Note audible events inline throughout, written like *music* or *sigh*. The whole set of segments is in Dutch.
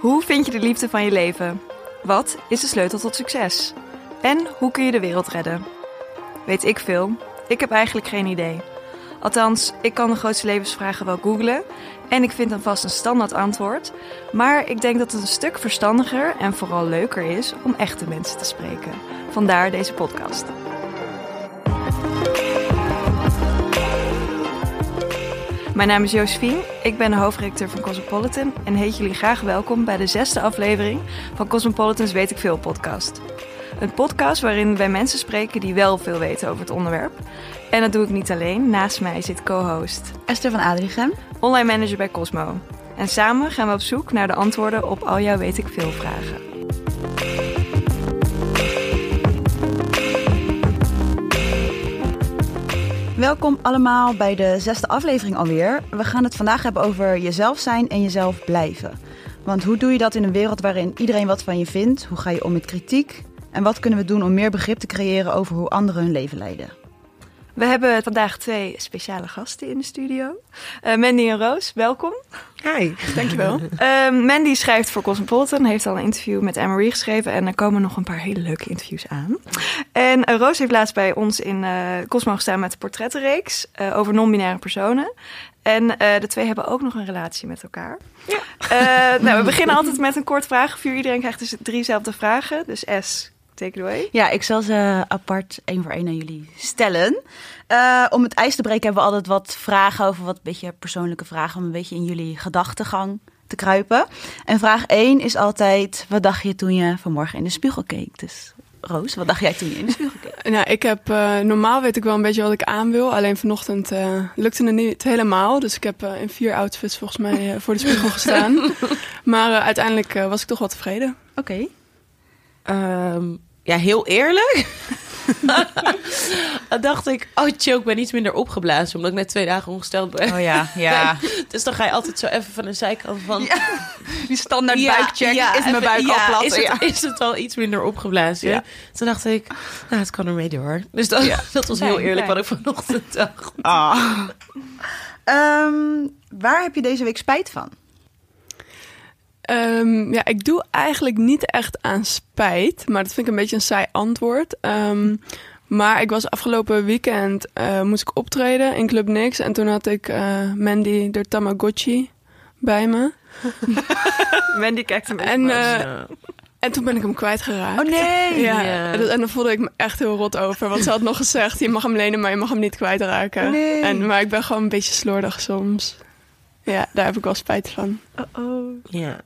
Hoe vind je de liefde van je leven? Wat is de sleutel tot succes? En hoe kun je de wereld redden? Weet ik veel? Ik heb eigenlijk geen idee. Althans, ik kan de grootste levensvragen wel googlen en ik vind dan vast een standaard antwoord. Maar ik denk dat het een stuk verstandiger en vooral leuker is om echte mensen te spreken. Vandaar deze podcast. Mijn naam is Josephine, ik ben de hoofdredacteur van Cosmopolitan en heet jullie graag welkom bij de zesde aflevering van Cosmopolitan's Weet ik Veel podcast. Een podcast waarin wij mensen spreken die wel veel weten over het onderwerp. En dat doe ik niet alleen, naast mij zit co-host Esther van Adrichem, online manager bij Cosmo. En samen gaan we op zoek naar de antwoorden op al jouw Weet ik Veel vragen. Welkom allemaal bij de zesde aflevering alweer. We gaan het vandaag hebben over jezelf zijn en jezelf blijven. Want hoe doe je dat in een wereld waarin iedereen wat van je vindt? Hoe ga je om met kritiek? En wat kunnen we doen om meer begrip te creëren over hoe anderen hun leven leiden? We hebben vandaag twee speciale gasten in de studio. Uh, Mandy en Roos, welkom. Hi. Dankjewel. uh, Mandy schrijft voor Cosmopolitan, heeft al een interview met Anne-Marie geschreven. En er komen nog een paar hele leuke interviews aan. En uh, Roos heeft laatst bij ons in Cosmo gestaan met de portrettenreeks over non-binaire personen. En de twee hebben ook nog een relatie met elkaar. Ja. nou, we beginnen altijd met een kort vragenvuur. Iedereen krijgt dus driezelfde vragen. Dus S, Take it away. Ja, ik zal ze apart één voor één aan jullie stellen. Uh, om het ijs te breken hebben we altijd wat vragen over wat beetje persoonlijke vragen. Om een beetje in jullie gedachtegang te kruipen. En vraag 1 is altijd: wat dacht je toen je vanmorgen in de spiegel keek? Dus Roos, wat dacht jij toen je in de spiegel keek? *laughs* Nou, ik heb uh, normaal weet ik wel een beetje wat ik aan wil. Alleen vanochtend uh, lukte het niet helemaal. Dus ik heb uh, in vier outfits volgens mij voor de spiegel gestaan. *laughs* maar uiteindelijk was ik toch wel tevreden. Oké. Okay. Um, ja, heel eerlijk. *laughs* dacht ik, oh choke, ik ben iets minder opgeblazen. Omdat ik net twee dagen ongesteld ben. Oh ja, ja. *laughs* dus dan ga je altijd zo even van de zijkant van... Ja, die standaard ja, buikcheck, ja, is mijn buik al plat? Is het, is het al iets minder opgeblazen? Toen dacht ik, nou, het kan ermee door. Dus dat, *laughs* dat was heel eerlijk wat ik vanochtend dacht. Ah. Um, waar heb je deze week spijt van? Um, ja, ik doe eigenlijk niet echt aan spijt, maar dat vind ik een beetje een saai antwoord. Um, maar ik was afgelopen weekend, uh, moest ik optreden in Club Nix. En toen had ik uh, Mandy de Tamagotchi bij me. *laughs* Mandy kijkt hem en, uh, en toen ben ik hem kwijtgeraakt. Oh nee! Ja. En dan voelde ik me echt heel rot over. Want ze had nog gezegd, je mag hem lenen, maar je mag hem niet kwijtraken. Nee. En, maar ik ben gewoon een beetje slordig soms. Ja, daar heb ik wel spijt van. Oh, oh. Ja.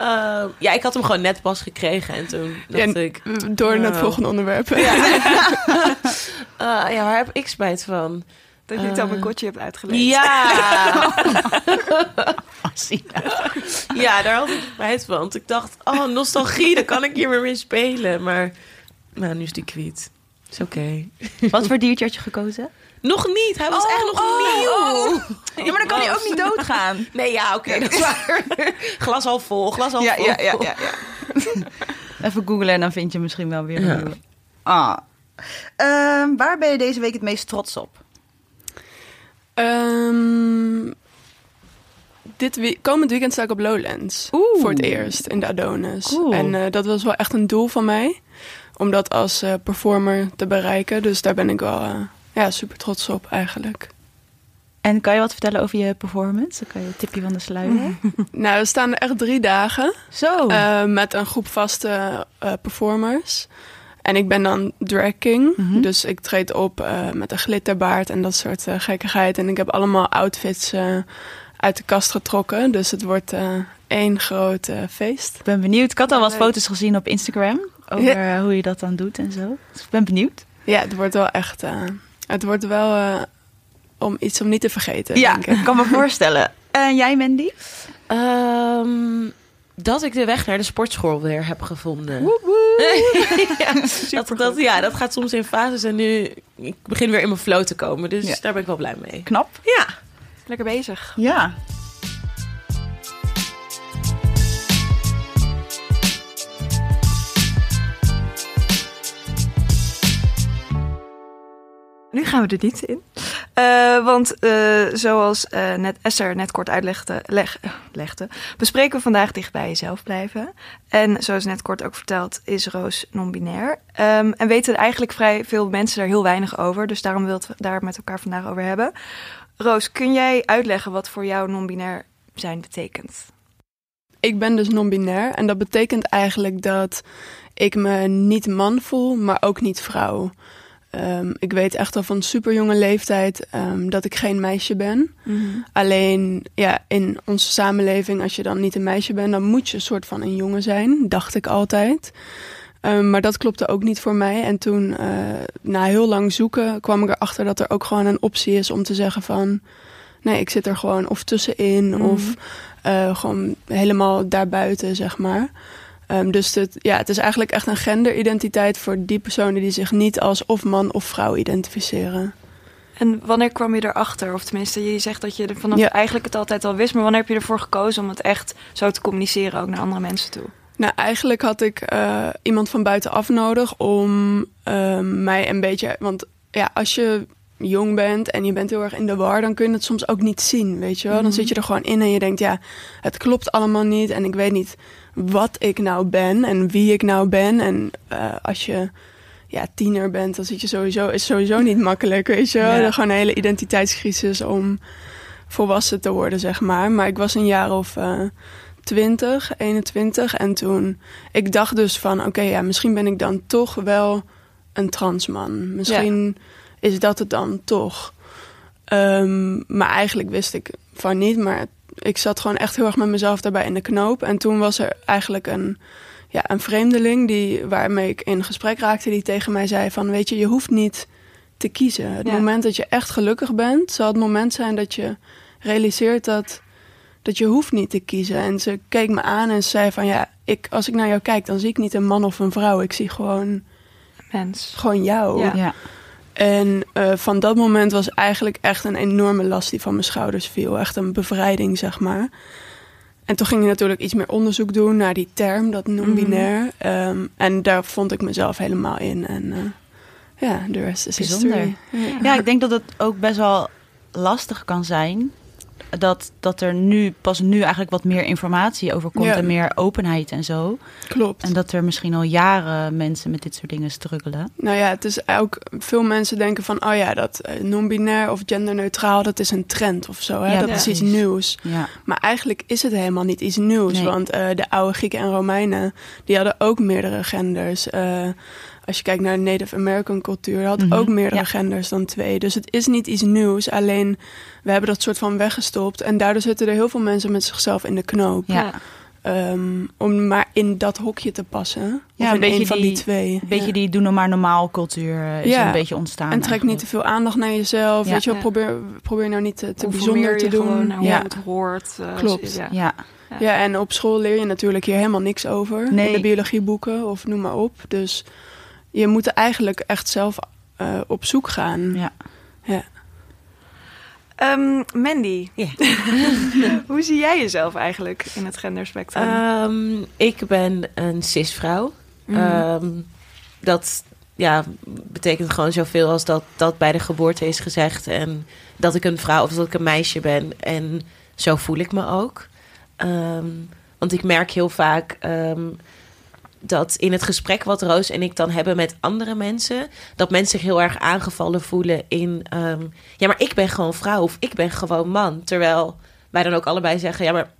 uh, *laughs* ja, ik had hem gewoon net pas gekregen en toen dacht ja, ik... Door naar het volgende onderwerp. Ja. uh, *laughs* *laughs* ja, waar heb ik spijt van? Dat je het al mijn kotje hebt uitgelegd. Ja. ja, daar had ik spijt van. Want ik dacht, oh, nostalgie, dan kan ik hier weer mee spelen. Maar nou, nu is die kwiet. Is oké. Okay. *laughs* Wat voor diertje had je gekozen? Nog niet. Hij was oh, echt nog oh, nieuw. Oh. Ja, maar dan kan hij ook niet *laughs* doodgaan. Nee, ja, oké, okay, dat is waar. *laughs* glas al vol, glas al ja, vol. Ja, ja, ja, ja. Even googlen en dan vind je misschien wel weer een nieuwe. Ah. Um, waar ben je deze week het meest trots op? Um, dit we komend weekend sta ik op Lowlands. Oeh. Voor het eerst in de Adonis. Cool. En uh, dat was wel echt een doel van mij. Om dat als uh, performer te bereiken. Dus daar ben ik wel... Uh, ja, super trots op eigenlijk. En kan je wat vertellen over je performance? Dan kan je een tipje van de sluier. *laughs* nou, we staan er echt drie dagen. Zo. Uh, met een groep vaste performers. En ik ben dan drag king. Mhm. Dus ik treed op met een glitterbaard en dat soort gekkigheid. En ik heb allemaal outfits uit de kast getrokken. Dus het wordt één groot feest. Ik ben benieuwd. Ik had al wat foto's gezien op Instagram. Over ja. hoe je dat dan doet en zo. Dus ik ben benieuwd. Ja, het wordt wel echt het wordt wel uh, om iets om niet te vergeten. Ja, denk ik. kan me voorstellen. *laughs* En jij, Mandy? Um, dat ik de weg naar de sportschool weer heb gevonden. Woe, woe. *laughs* ja, dat, dat, ja, dat gaat soms in fases en nu ik begin weer in mijn flow te komen. Dus ja. daar ben ik wel blij mee. Knap. Ja. Lekker bezig. Ja. Nu gaan we de diepte in. Eh, want eh, zoals eh, net Esther net kort uitlegde, leg, legde, bespreken we vandaag dicht bij jezelf blijven. En zoals net kort ook verteld, is Roos non-binair. Ehm, en weten eigenlijk vrij veel mensen daar heel weinig over. Dus daarom wil we daar met elkaar vandaag over hebben. Roos, kun jij uitleggen wat voor jou non-binair zijn betekent? Ik ben dus non-binair en dat betekent eigenlijk dat ik me niet man voel, maar ook niet vrouw. Ehm, ik weet echt al van super jonge leeftijd ehm, dat ik geen meisje ben. Alleen ja, in onze samenleving, als je dan niet een meisje bent, dan moet je een soort van een jongen zijn, dacht ik altijd. Ehm, maar dat klopte ook niet voor mij. En toen, eh, na heel lang zoeken, kwam ik erachter dat er ook gewoon een optie is om te zeggen van... Nee, ik zit er gewoon of tussenin of eh, gewoon helemaal daarbuiten, zeg maar. Ehm, dus het, ja, het is eigenlijk echt een genderidentiteit voor die personen die zich niet als of man of vrouw identificeren. En wanneer kwam je erachter? Of tenminste, je zegt dat je er vanaf Ja. eigenlijk het altijd al wist. Maar wanneer heb je ervoor gekozen om het echt zo te communiceren ook naar andere mensen toe? Nou, eigenlijk had ik eh, iemand van buitenaf nodig om ehm, mij een beetje. Want ja, als je jong bent en je bent heel erg in de war, dan kun je het soms ook niet zien, weet je wel. Dan zit je er gewoon in en je denkt, ja, het klopt allemaal niet en ik weet niet wat ik nou ben en wie ik nou ben. En eh, als je ja, tiener bent, dan zit je sowieso, is sowieso niet makkelijk, weet je wel. Ja. Gewoon een hele identiteitscrisis om volwassen te worden, zeg maar. Maar ik was een jaar of eh 20, 21 en toen, ik dacht dus van, oké, ja, misschien ben ik dan toch wel een transman. Misschien is dat het dan toch. Ehm, maar eigenlijk wist ik van niet, maar ik zat gewoon echt heel erg met mezelf daarbij in de knoop. En toen was er eigenlijk een, ja, een vreemdeling die, waarmee ik in gesprek raakte, die tegen mij zei van, weet je, je hoeft niet te kiezen. Het Ja. moment dat je echt gelukkig bent, zal het moment zijn dat je realiseert dat, dat je hoeft niet te kiezen. En ze keek me aan en ze zei van, ja, ik, als ik naar jou kijk, dan zie ik niet een man of een vrouw. Ik zie gewoon, Mens. gewoon jou. Ja. Ja. En eh, van dat moment was eigenlijk echt een enorme last die van mijn schouders viel. Echt een bevrijding, zeg maar. En toen ging ik natuurlijk iets meer onderzoek doen naar die term, dat non-binair. Ehm, en daar vond ik mezelf helemaal in. En eh, ja, de rest is Bijzonder. history. Ja. Ja, ik denk dat het ook best wel lastig kan zijn. Dat, dat er nu pas nu eigenlijk wat meer informatie over komt Ja. en meer openheid en zo. Klopt. En dat er misschien al jaren mensen met dit soort dingen struggelen. Nou ja, het is ook veel mensen denken van, oh ja, dat eh, non-binair of genderneutraal, dat is een trend of zo. Hè? Ja, dat is iets nieuws. Ja, Maar eigenlijk is het helemaal niet iets nieuws. Nee. Want eh, de oude Grieken en Romeinen, die hadden ook meerdere genders. Eh, als je kijkt naar de Native American cultuur, had Mhm, ook meerdere ja. genders dan twee. Dus het is niet iets nieuws. Alleen, we hebben dat soort van weggestopt. En daardoor zitten er heel veel mensen met zichzelf in de knoop. ja. Ehm, om maar in dat hokje te passen. Ja, of een in beetje een van die, die- twee. Een beetje Ja. die doe nou maar normaal cultuur eh, is Ja. een beetje ontstaan. En trek niet te veel aandaag naar jezelf. Ja. Weet je wel, Ja. probeer, probeer nou niet te, te bijzonder te je doen. gewoon naar hoe Ja. het hoort. eh, Klopt. Ja. Ja, Ja, en op school leer je natuurlijk hier helemaal niks over. Nee. In de biologieboeken of noem maar op. Dus je moet er eigenlijk echt zelf eh, op zoek gaan. ja. Ehm, Mandy, Ja. *laughs* hoe zie jij jezelf eigenlijk in het genderspectrum? Ehm, ik ben een cisvrouw. Mhm. Ehm, dat ja, betekent gewoon zoveel als dat dat bij de geboorte is gezegd. En dat ik een vrouw of dat ik een meisje ben. En zo voel ik me ook. Ehm, want ik merk heel vaak ehm, dat in het gesprek wat Roos en ik dan hebben met andere mensen, dat mensen zich heel erg aangevallen voelen in, ehm, ja, maar ik ben gewoon vrouw of ik ben gewoon man. Terwijl wij dan ook allebei zeggen, ja, maar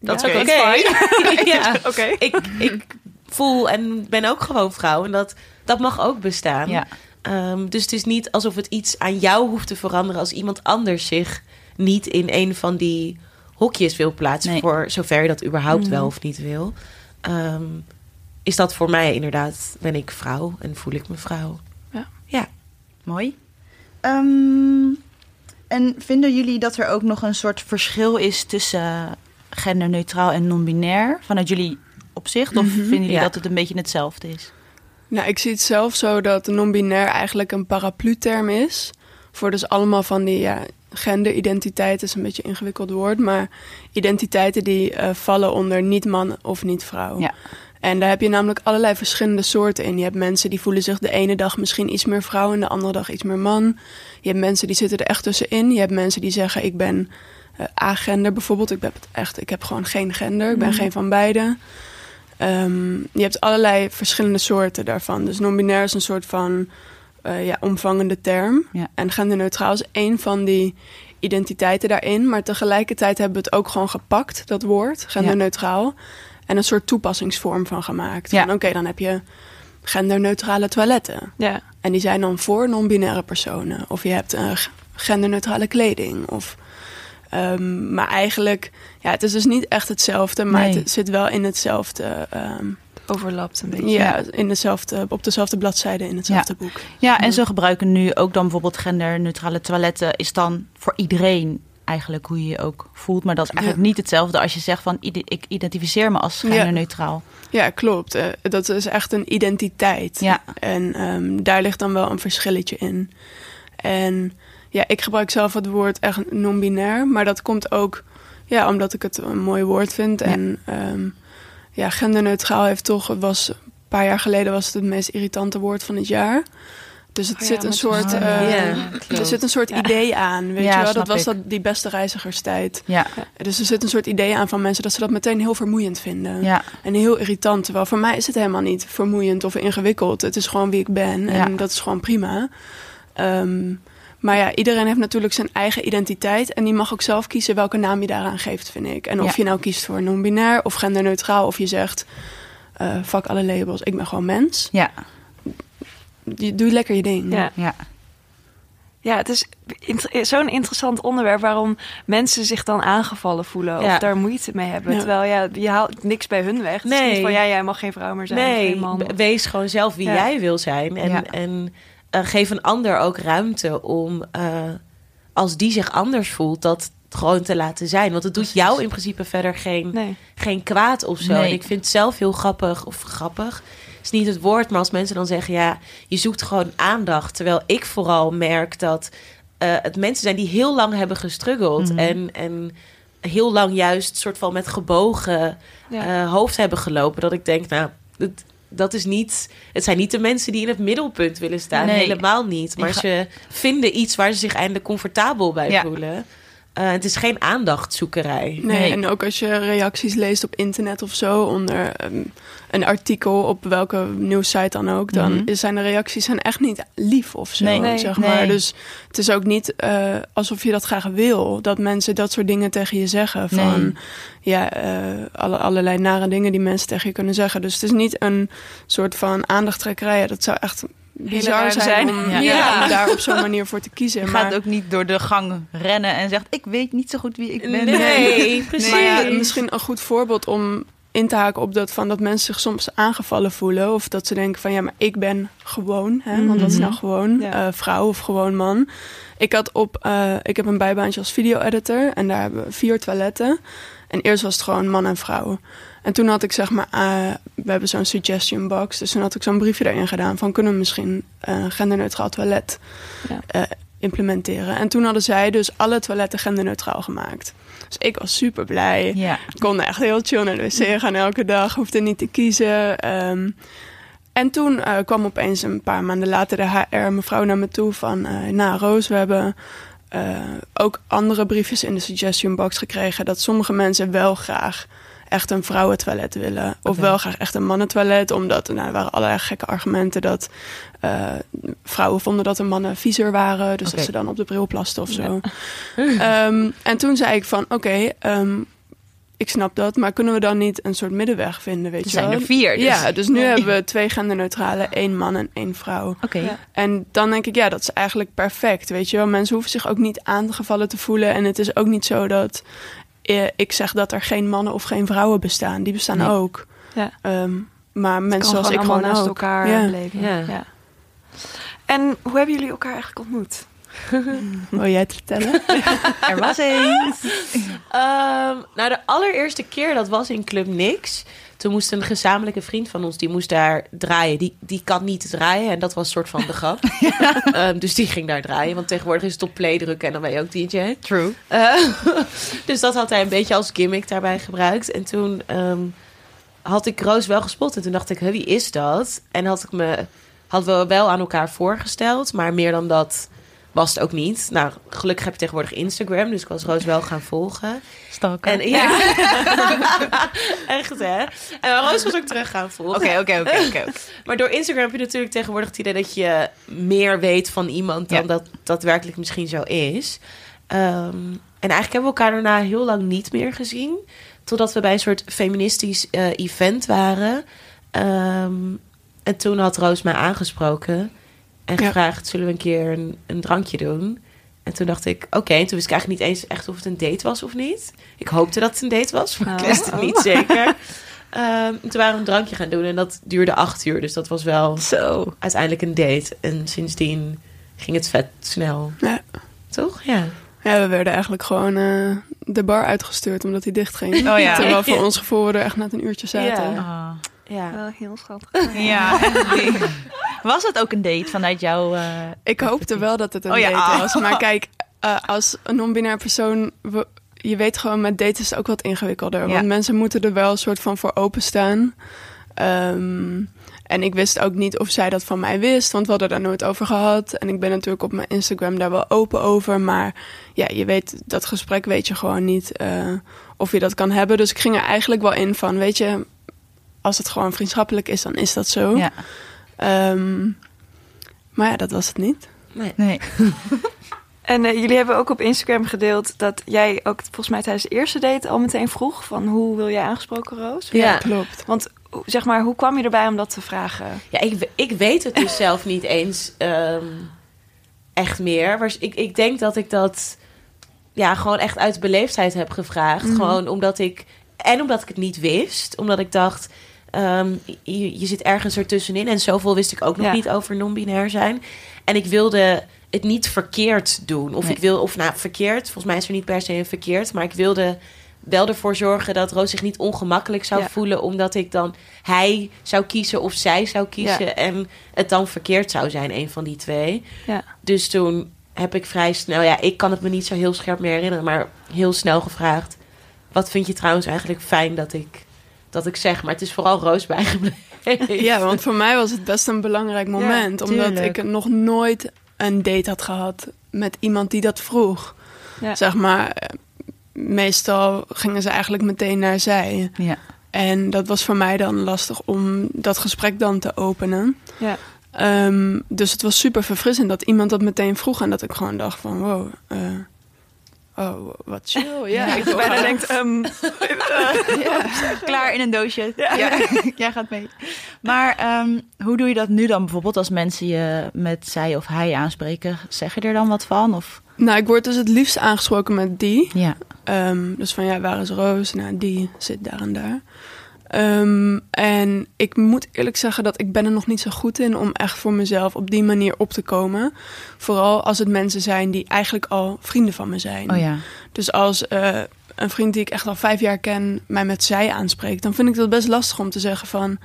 dat Ja, is ook oké, *laughs* ja, Oké. ik, ik voel en ben ook gewoon vrouw en dat, dat mag ook bestaan. ja. Ehm, dus het is niet alsof het iets aan jou hoeft te veranderen als iemand anders zich niet in een van die hokjes wil plaatsen, Nee. voor zover je dat überhaupt Mhm. wel of niet wil. Ehm, is dat voor mij inderdaad, ben ik vrouw en voel ik me vrouw. Ja. ja. Mooi. Ehm, en vinden jullie dat er ook nog een soort verschil is tussen genderneutraal en non-binair vanuit jullie opzicht? Of Mhm. vinden jullie Ja. dat het een beetje hetzelfde is? Nou, ik zie het zelf zo dat non-binair eigenlijk een paraplu-term is. Voor dus allemaal van die ja, genderidentiteit is een beetje een ingewikkeld woord. Maar identiteiten die eh, vallen onder niet man of niet vrouw. Ja. En daar heb je namelijk allerlei verschillende soorten in. Je hebt mensen die voelen zich de ene dag misschien iets meer vrouw en de andere dag iets meer man. Je hebt mensen die zitten er echt tussenin. Je hebt mensen die zeggen ik ben uh, agender bijvoorbeeld. Ik heb het echt, ik heb gewoon geen gender. Ik ben Mhm. geen van beide. Ehm, je hebt allerlei verschillende soorten daarvan. Dus non-binair is een soort van eh, ja, omvangende term. Ja. En genderneutraal is één van die identiteiten daarin. Maar tegelijkertijd hebben we het ook gewoon gepakt, dat woord, genderneutraal. En een soort toepassingsvorm van gemaakt. Ja. Oké, dan heb je genderneutrale toiletten. Ja. En die zijn dan voor non-binaire personen. Of je hebt g- genderneutrale kleding. Of, ehm, maar eigenlijk, ja, het is dus niet echt hetzelfde. Maar Nee. het zit wel in hetzelfde, ehm, Overlapt een beetje. ja, in hetzelfde, op dezelfde bladzijde in hetzelfde boek. Ja, en ze gebruiken nu ook dan bijvoorbeeld genderneutrale toiletten. Is dan voor iedereen eigenlijk hoe je je ook voelt. Maar dat is eigenlijk niet hetzelfde als je zegt van ik identificeer me als Ja. genderneutraal. Ja, klopt. Eh, dat is echt een identiteit. Ja. En ehm, daar ligt dan wel een verschilletje in. En ja, ik gebruik zelf het woord echt non-binair. Maar dat komt ook ja, omdat ik het een mooi woord vind. Ja. En ehm, ja, genderneutraal heeft toch... Was, een paar jaar geleden was het het meest irritante woord van het jaar. Dus het Oh ja, zit een soort... eh, er zit een soort idee aan, weet Ja, je wel? Dat was ik. dat, die beste reizigerstijd. Ja, Dus er zit een soort idee aan van mensen... dat ze dat meteen heel vermoeiend vinden. ja, En heel irritant. Terwijl voor mij is het helemaal niet vermoeiend of ingewikkeld. Het is gewoon wie ik ben. En dat is gewoon prima. Ehm, maar ja, iedereen heeft natuurlijk zijn eigen identiteit. En die mag ook zelf kiezen welke naam je daaraan geeft, vind ik. En of Ja. je nou kiest voor non-binair of genderneutraal. Of je zegt, eh fuck alle labels, ik ben gewoon mens. ja, Je- Doe lekker je ding. Ja. ja. Ja, het is zo'n interessant onderwerp waarom mensen zich dan aangevallen voelen of Ja. daar moeite mee hebben. Ja. Terwijl ja, je haalt niks bij hun weg. Het is Nee. niet van ja, jij mag geen vrouw meer zijn, Nee, geen man. wees gewoon zelf wie Ja. jij wil zijn. En, Ja. en eh, geef een ander ook ruimte om, eh, als die zich anders voelt, dat gewoon te laten zijn. Want het doet Precies. jou in principe verder geen, Nee. geen kwaad of zo. Nee. En ik vind het zelf heel grappig, of grappig, is niet het woord, maar als mensen dan zeggen, ja, je zoekt gewoon aandacht. Terwijl ik vooral merk dat eh, het mensen zijn die heel lang hebben gestruggeld. Mhm. En, en heel lang juist soort van met gebogen Ja. eh, hoofd hebben gelopen. Dat ik denk, nou, dat, dat is niet. Het zijn niet de mensen die in het middelpunt willen staan. Nee. Helemaal niet. Maar ga- ze vinden iets waar ze zich eindelijk comfortabel bij Ja. voelen. Eh, het is geen aandachtzoekerij. Nee, Nee. en ook als je reacties leest op internet of zo onder ehm, een artikel op welke nieuwssite dan ook, dan Mhm. zijn de reacties zijn echt niet lief of zo, Nee. Nee. zeg Nee. maar. Dus het is ook niet eh, alsof je dat graag wil, dat mensen dat soort dingen tegen je zeggen van Nee. ja, eh, alle, allerlei nare dingen die mensen tegen je kunnen zeggen. Dus het is niet een soort van aandachttrekkerij. Dat zou echt bizar zijn, zijn. om, Ja. ja, om daar op zo'n manier voor te kiezen. Je maar, gaat ook niet door de gang rennen en zegt ik weet niet zo goed wie ik ben. Nee, precies. Maar ja, misschien een goed voorbeeld om in te haken op dat van dat mensen zich soms aangevallen voelen. Of dat ze denken van ja, maar ik ben gewoon. Hè, Want wat is nou gewoon? Ja. eh, vrouw of gewoon man. Ik had op, eh, ik heb een bijbaantje als video-editor. En daar hebben we vier toiletten. En eerst was het gewoon man en vrouw. En toen had ik zeg maar, eh, we hebben zo'n suggestion box. Dus toen had ik zo'n briefje erin gedaan van kunnen we misschien een genderneutraal toilet Ja. eh, implementeren. En toen hadden zij dus alle toiletten genderneutraal gemaakt. Dus ik was super blij. Ja. Ik kon echt heel chill naar de wc gaan elke dag. Hoefde niet te kiezen. Ehm, en toen kwam opeens een paar maanden later de HR mevrouw naar me toe van... eh nou Roos, we hebben ook andere briefjes in de suggestion box gekregen... dat sommige mensen wel graag echt een vrouwentoilet willen. Of wel graag echt een mannentoilet. Omdat nou, er waren allerlei gekke argumenten dat eh, vrouwen vonden dat de mannen viezer waren. Dus dat ze dan op de bril plasten of zo. *laughs* Ehm, en toen zei ik van, oké, ehm, ik snap dat, maar kunnen we dan niet een soort middenweg vinden, weet Er je zijn wel? er vier. Dus. Ja, dus nu Ja. hebben we twee genderneutrale, één man en één vrouw. Oké. Ja. En dan denk ik, ja, dat is eigenlijk perfect, weet je wel. Mensen hoeven zich ook niet aangevallen te voelen. En het is ook niet zo dat ik zeg dat er geen mannen of geen vrouwen bestaan. Die bestaan Nee. ook. Ja. Ehm, maar mensen zoals ik gewoon naast ook. elkaar Ja. leven. Ja. Ja. En hoe hebben jullie elkaar eigenlijk ontmoet? *laughs* Wil jij het vertellen? *laughs* Er was eens. Ehm, nou, de allereerste keer dat was in Club Nix. Toen moest een gezamenlijke vriend van ons, die moest daar draaien. Die, die kan niet draaien en dat was soort van de *laughs* grap. Ehm, dus die ging daar draaien, want tegenwoordig is het op play drukken en dan ben je ook DJ. True. Eh, *laughs* dus dat had hij een beetje als gimmick daarbij gebruikt. En toen ehm, had ik Roos wel gespot. En toen dacht ik, "Huh, wie is dat? En had ik me hadden we wel aan elkaar voorgesteld, maar meer dan dat was het ook niet. Nou, gelukkig heb je tegenwoordig Instagram, dus ik was Roos wel gaan volgen. Stalken. En ja, *laughs* echt hè. En Roos was ook terug gaan volgen. Oké, oké, oké, oké. *laughs* Maar door Instagram heb je natuurlijk tegenwoordig het idee dat je meer weet van iemand dan Ja. dat daadwerkelijk misschien zo is. Ehm, en eigenlijk hebben we elkaar daarna heel lang niet meer gezien. Totdat we bij een soort feministisch eh, event waren. Ehm, en toen had Roos mij aangesproken en Ja. gevraagd: zullen we een keer een, een drankje doen? En toen dacht ik, oké. En toen wist ik eigenlijk niet eens echt of het een date was of niet. Ik hoopte dat het een date was, maar ik Oh. wist het niet zeker. Ehm, en toen waren we een drankje gaan doen en dat duurde acht uur. Dus dat was wel Zo. uiteindelijk een date. En sindsdien ging het vet snel. Ja. Toch? Ja. Ja, we werden eigenlijk gewoon eh, de bar uitgestuurd omdat hij dicht ging. Oh ja. Terwijl voor Ja. ons gevoel we er echt net een uurtje zaten. Ja. Ah. Ja. Wel heel schattig. Ja. *laughs* Was het ook een date vanuit jouw... eh, Ik hoopte wel dat het een Oh ja. date was. Maar *laughs* kijk, eh, als een non-binair persoon... we- je weet gewoon, met daten is het ook wat ingewikkelder. Ja. Want mensen moeten er wel een soort van voor openstaan. Ehm en ik wist ook niet of zij dat van mij wist. Want we hadden daar nooit over gehad. En ik ben natuurlijk op mijn Instagram daar wel open over. Maar ja, je weet, dat gesprek weet je gewoon niet eh, of je dat kan hebben. Dus ik ging er eigenlijk wel in van, weet je... Als het gewoon vriendschappelijk is, dan is dat zo. Ja. Ehm, maar ja, dat was het niet. Nee. Nee. *laughs* En eh, jullie hebben ook op Instagram gedeeld dat jij ook volgens mij tijdens de eerste date al meteen vroeg van hoe wil jij aangesproken, Roos? Ja. klopt. Want zeg maar, hoe kwam je erbij om dat te vragen? Ja, ik, ik weet het dus *laughs* zelf niet eens ehm, echt meer. Maar ik, ik denk dat ik dat ja, gewoon echt uit beleefdheid heb gevraagd. Mhm. Gewoon omdat ik... En omdat ik het niet wist. Omdat ik dacht... ehm, je, je zit ergens ertussenin. En zoveel wist ik ook nog Ja. niet over non-binair zijn. En ik wilde het niet verkeerd doen. Of Nee. ik wil... Of nou, verkeerd. Volgens mij is er niet per se een verkeerd. Maar ik wilde wel ervoor zorgen dat Roos zich niet ongemakkelijk zou Ja. voelen. Omdat ik dan hij zou kiezen of zij zou kiezen. Ja. En het dan verkeerd zou zijn, een van die twee. Ja. Dus toen heb ik vrij snel, ja, ik kan het me niet zo heel scherp meer herinneren, maar heel snel gevraagd. Wat vind je trouwens eigenlijk fijn dat ik, dat ik zeg? Maar het is vooral Roos bijgebleven. Ja, want voor mij was het best een belangrijk moment. omdat ik nog nooit een date had gehad met iemand die dat vroeg. Ja. Zeg maar, meestal gingen ze eigenlijk meteen naar zij. Ja. En dat was voor mij dan lastig om dat gesprek dan te openen. Ja. Ehm, dus het was super verfrissend dat iemand dat meteen vroeg. En dat ik gewoon dacht van, wow, eh, oh, wat chill. *laughs* Ja, ik Bijna denkt, ehm, *laughs* *laughs* Klaar in een doosje. Ja. Jij gaat mee. Maar ehm, hoe doe je dat nu dan bijvoorbeeld als mensen je met zij of hij aanspreken? Zeg je er dan wat van? Of? Nou, ik word dus het liefst aangesproken met die. Ja. Ehm, dus van ja, waar is Roos? Nou, die zit daar en daar. Ehm, en ik moet eerlijk zeggen dat ik ben er nog niet zo goed in om echt voor mezelf op die manier op te komen. Vooral als het mensen zijn die eigenlijk al vrienden van me zijn. Oh ja. Dus als eh, een vriend die ik echt al vijf jaar ken mij met zij aanspreekt, dan vind ik dat best lastig om te zeggen van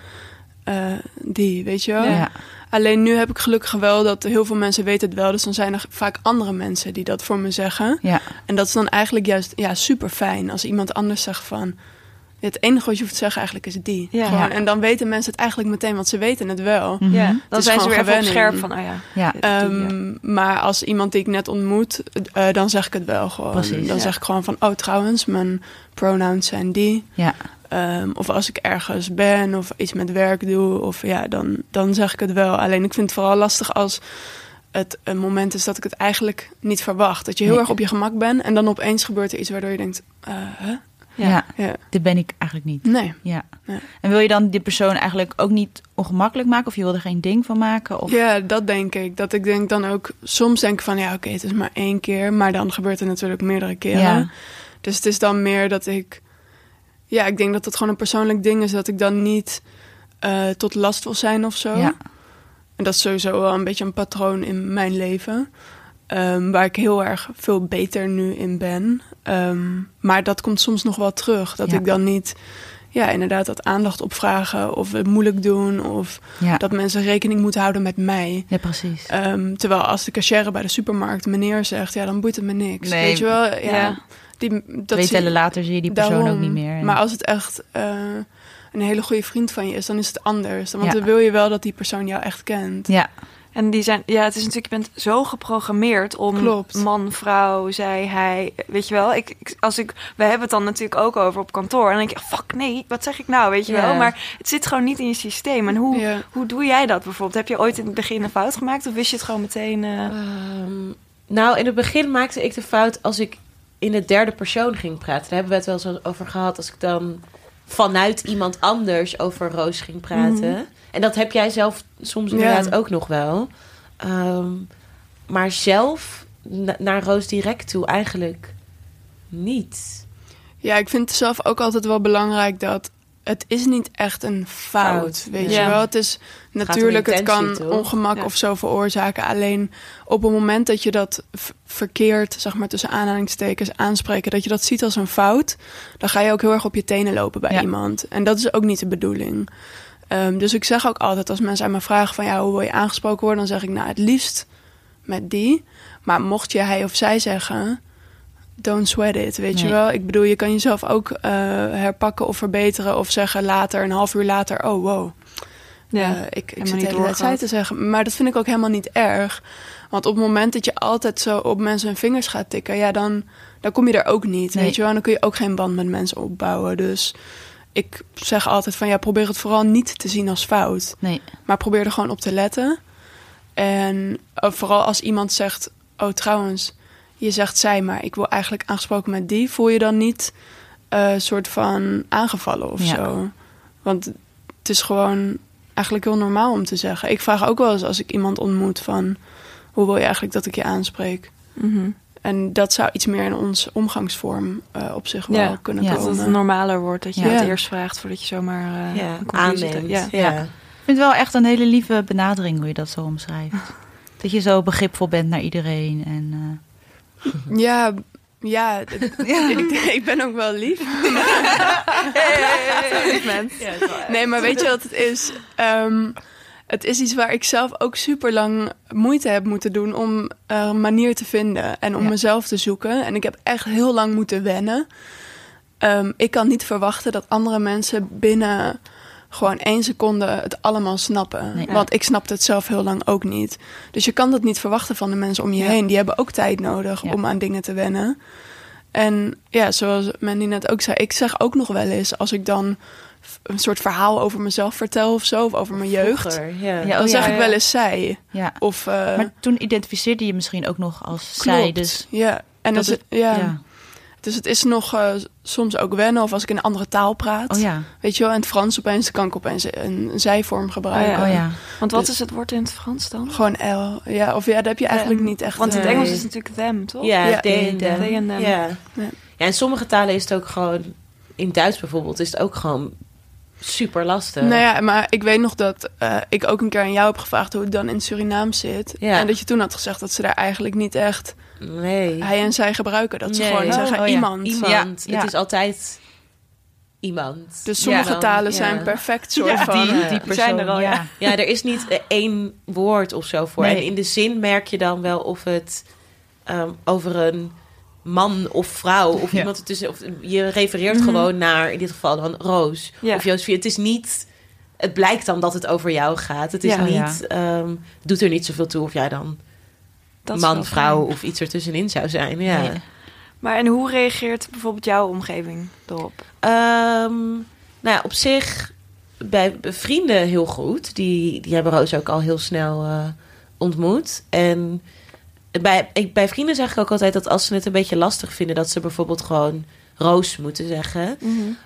eh, die, weet je wel. Ja. Alleen nu heb ik gelukkig wel dat heel veel mensen weten het wel. Dus dan zijn er vaak andere mensen die dat voor me zeggen. Ja. En dat is dan eigenlijk juist ja, super fijn als iemand anders zegt van. Het enige wat je hoeft te zeggen eigenlijk is die. Ja. En dan weten mensen het eigenlijk meteen, want ze weten het wel. Mhm. ja, dan zijn ze weer even op gewenning. scherp van, oh ja. Ja. Ehm, Maar als iemand die ik net ontmoet, eh, dan zeg ik het wel gewoon. Precies, dan ja. zeg ik gewoon van, oh trouwens, mijn pronouns zijn die. Ja. Ehm, of als ik ergens ben of iets met werk doe, of ja, dan, dan zeg ik het wel. Alleen ik vind het vooral lastig als het een moment is dat ik het eigenlijk niet verwacht. Dat je heel Nee. erg op je gemak bent en dan opeens gebeurt er iets waardoor je denkt, eh, hè? Ja. Ja. Dit ben ik eigenlijk niet. Nee. Ja. Ja. En wil je dan die persoon eigenlijk ook niet ongemakkelijk maken? Of je wil er geen ding van maken? Of... Ja, dat denk ik. Dat ik denk dan ook, soms denk ik van ja, oké, het is maar één keer. Maar dan gebeurt het natuurlijk meerdere keren. Ja. Dus het is dan meer dat ik, ja, ik denk dat het gewoon een persoonlijk ding is dat ik dan niet eh, tot last wil zijn of zo. Ja. En dat is sowieso wel een beetje een patroon in mijn leven. Ehm, waar ik heel erg veel beter nu in ben. Ehm, maar dat komt soms nog wel terug. Dat Ja. ik dan niet, ja, inderdaad, dat aandacht opvragen of het moeilijk doen. Of Ja. dat mensen rekening moeten houden met mij. ja, precies. Ehm, terwijl als de cashier bij de supermarkt meneer zegt, ja, dan boeit het me niks. Nee. Weet je wel? Ja. Ja. Die, dat Twee tellen later zie je die persoon daarom. ook niet meer. En- Maar als het echt eh, een hele goede vriend van je is, dan is het anders. Want dan wil je wel dat die persoon jou echt kent. Ja, En die zijn, ja, het is natuurlijk, je bent zo geprogrammeerd om Klopt. man, vrouw, zij, hij. Weet je wel, ik, ik- als ik, we hebben het dan natuurlijk ook over op kantoor. En dan denk ik, fuck nee, wat zeg ik nou, weet je wel. Maar het zit gewoon niet in je systeem. En hoe, hoe doe jij dat bijvoorbeeld? Heb je ooit in het begin een fout gemaakt? Of wist je het gewoon meteen? eh, Ehm, nou, in het begin maakte ik de fout als ik in de derde persoon ging praten. Daar hebben we het wel eens over gehad. Als ik dan vanuit iemand anders over Roos ging praten. Mhm. En dat heb jij zelf soms inderdaad ook nog wel. Ehm, maar zelf na- naar Roos direct toe eigenlijk niet. Ja, ik vind het zelf ook altijd wel belangrijk dat het is niet echt een fout, Fout, weet ja. je wel. Het is natuurlijk, het kan toch? ongemak Ja. of zo veroorzaken. Alleen op het moment dat je dat verkeerd, zeg maar tussen aanhalingstekens, aanspreken, dat je dat ziet als een fout, dan ga je ook heel erg op je tenen lopen bij Ja. iemand. En dat is ook niet de bedoeling. Ehm, dus ik zeg ook altijd als mensen aan me vragen van ja, hoe wil je aangesproken worden, dan zeg ik nou het liefst met die. Maar mocht je hij of zij zeggen, don't sweat it, weet je wel. Ik bedoel, je kan jezelf ook eh, herpakken of verbeteren of zeggen later, een half uur later, oh wow, ja. eh, ik, ik zit niet de hele tijd te zeggen. Maar dat vind ik ook helemaal niet erg. Want op het moment dat je altijd zo op mensen hun vingers gaat tikken, ja, dan, dan kom je er ook niet. Nee. Weet je wel, En dan kun je ook geen band met mensen opbouwen. Dus ik zeg altijd van ja, probeer het vooral niet te zien als fout. nee. Maar probeer er gewoon op te letten. En eh, vooral als iemand zegt, oh trouwens, je zegt zij, maar ik wil eigenlijk aangesproken met die, voel je dan niet eh soort van aangevallen of Ja. zo. Want het is gewoon eigenlijk heel normaal om te zeggen. Ik vraag ook wel eens als ik iemand ontmoet van, hoe wil je eigenlijk dat ik je aanspreek? Mhm. En dat zou iets meer in ons omgangsvorm eh, op zich wel Ja, kunnen ja, Dat komen. het normaler wordt, dat je Ja. het eerst vraagt voordat je zomaar eh Ja, een conclusie aanneemt. Ja. Ja. Ik vind het wel echt een hele lieve benadering hoe je dat zo omschrijft. *laughs* Dat je zo begripvol bent naar iedereen. En, Ja, ja, *laughs* *laughs* Ik, ik ben ook wel lief. Nee, maar weet je wat het is? Ehm, het is iets waar ik zelf ook super lang moeite heb moeten doen om eh, een manier te vinden en om Ja. mezelf te zoeken. En ik heb echt heel lang moeten wennen. Ehm, ik kan niet verwachten dat andere mensen binnen gewoon één seconde het allemaal snappen. Nee. Want ik snapte het zelf heel lang ook niet. Dus je kan dat niet verwachten van de mensen om je heen. Die hebben ook tijd nodig om aan dingen te wennen. En ja, zoals Mandy net ook zei, ik zeg ook nog wel eens als ik dan een soort verhaal over mezelf vertel of zo, of over mijn jeugd. Vroeger, ja. Ja, dan oh, zeg ja, ik wel eens zij. ja. Of uh, Maar toen identificeerde je misschien ook nog als klopt. zij. Dus ja. En dat dus, het- ja. ja. dus het is nog eh, soms ook wennen. Of als ik in een andere taal praat. Oh ja. Weet je wel, in het Frans opeens kan ik opeens een, een zijvorm gebruiken. Oh Oh ja. Want wat Dus- is het woord in het Frans dan? Gewoon L. Ja, of ja, dat heb je eigenlijk Them. niet echt. Want in het eh, Engels is het natuurlijk them, toch? Ja, Ja, they them. they and them. Ja. Ja. ja, in sommige talen is het ook gewoon... In Duits bijvoorbeeld is het ook gewoon super lastig. Nou ja, maar ik weet nog dat eh, ik ook een keer aan jou heb gevraagd hoe het dan in Suriname zit. Ja. En dat je toen had gezegd dat ze daar eigenlijk niet echt Nee. hij en zij gebruiken. Dat ze Nee. gewoon Oh, zeggen oh ja. iemand. Iemand. Ja, ja. Het is altijd iemand. Dus sommige Ja. talen Ja. zijn perfect soort Ja, van. Die, Ja. die Die zijn er persoon, al, ja. Ja, er is niet eh, één woord of zo voor. Nee. En in de zin merk je dan wel of het ehm, over een man of vrouw of Ja. iemand ertussen. Of je refereert Mhm. gewoon naar in dit geval dan Roos Ja. of Josephine. Het is niet. Het blijkt dan dat het over jou gaat. Het is Ja. niet. ehm, doet er niet zoveel toe of jij dan Dat man, vrouw fijn. of iets ertussenin zou zijn. Ja. Maar en hoe reageert bijvoorbeeld jouw omgeving erop? Ehm, nou ja, op zich bij vrienden heel goed. Die, die hebben Roos ook al heel snel eh, ontmoet. En bij, ik, bij vrienden zeg ik ook altijd dat als ze het een beetje lastig vinden, dat ze bijvoorbeeld gewoon Roos moeten zeggen.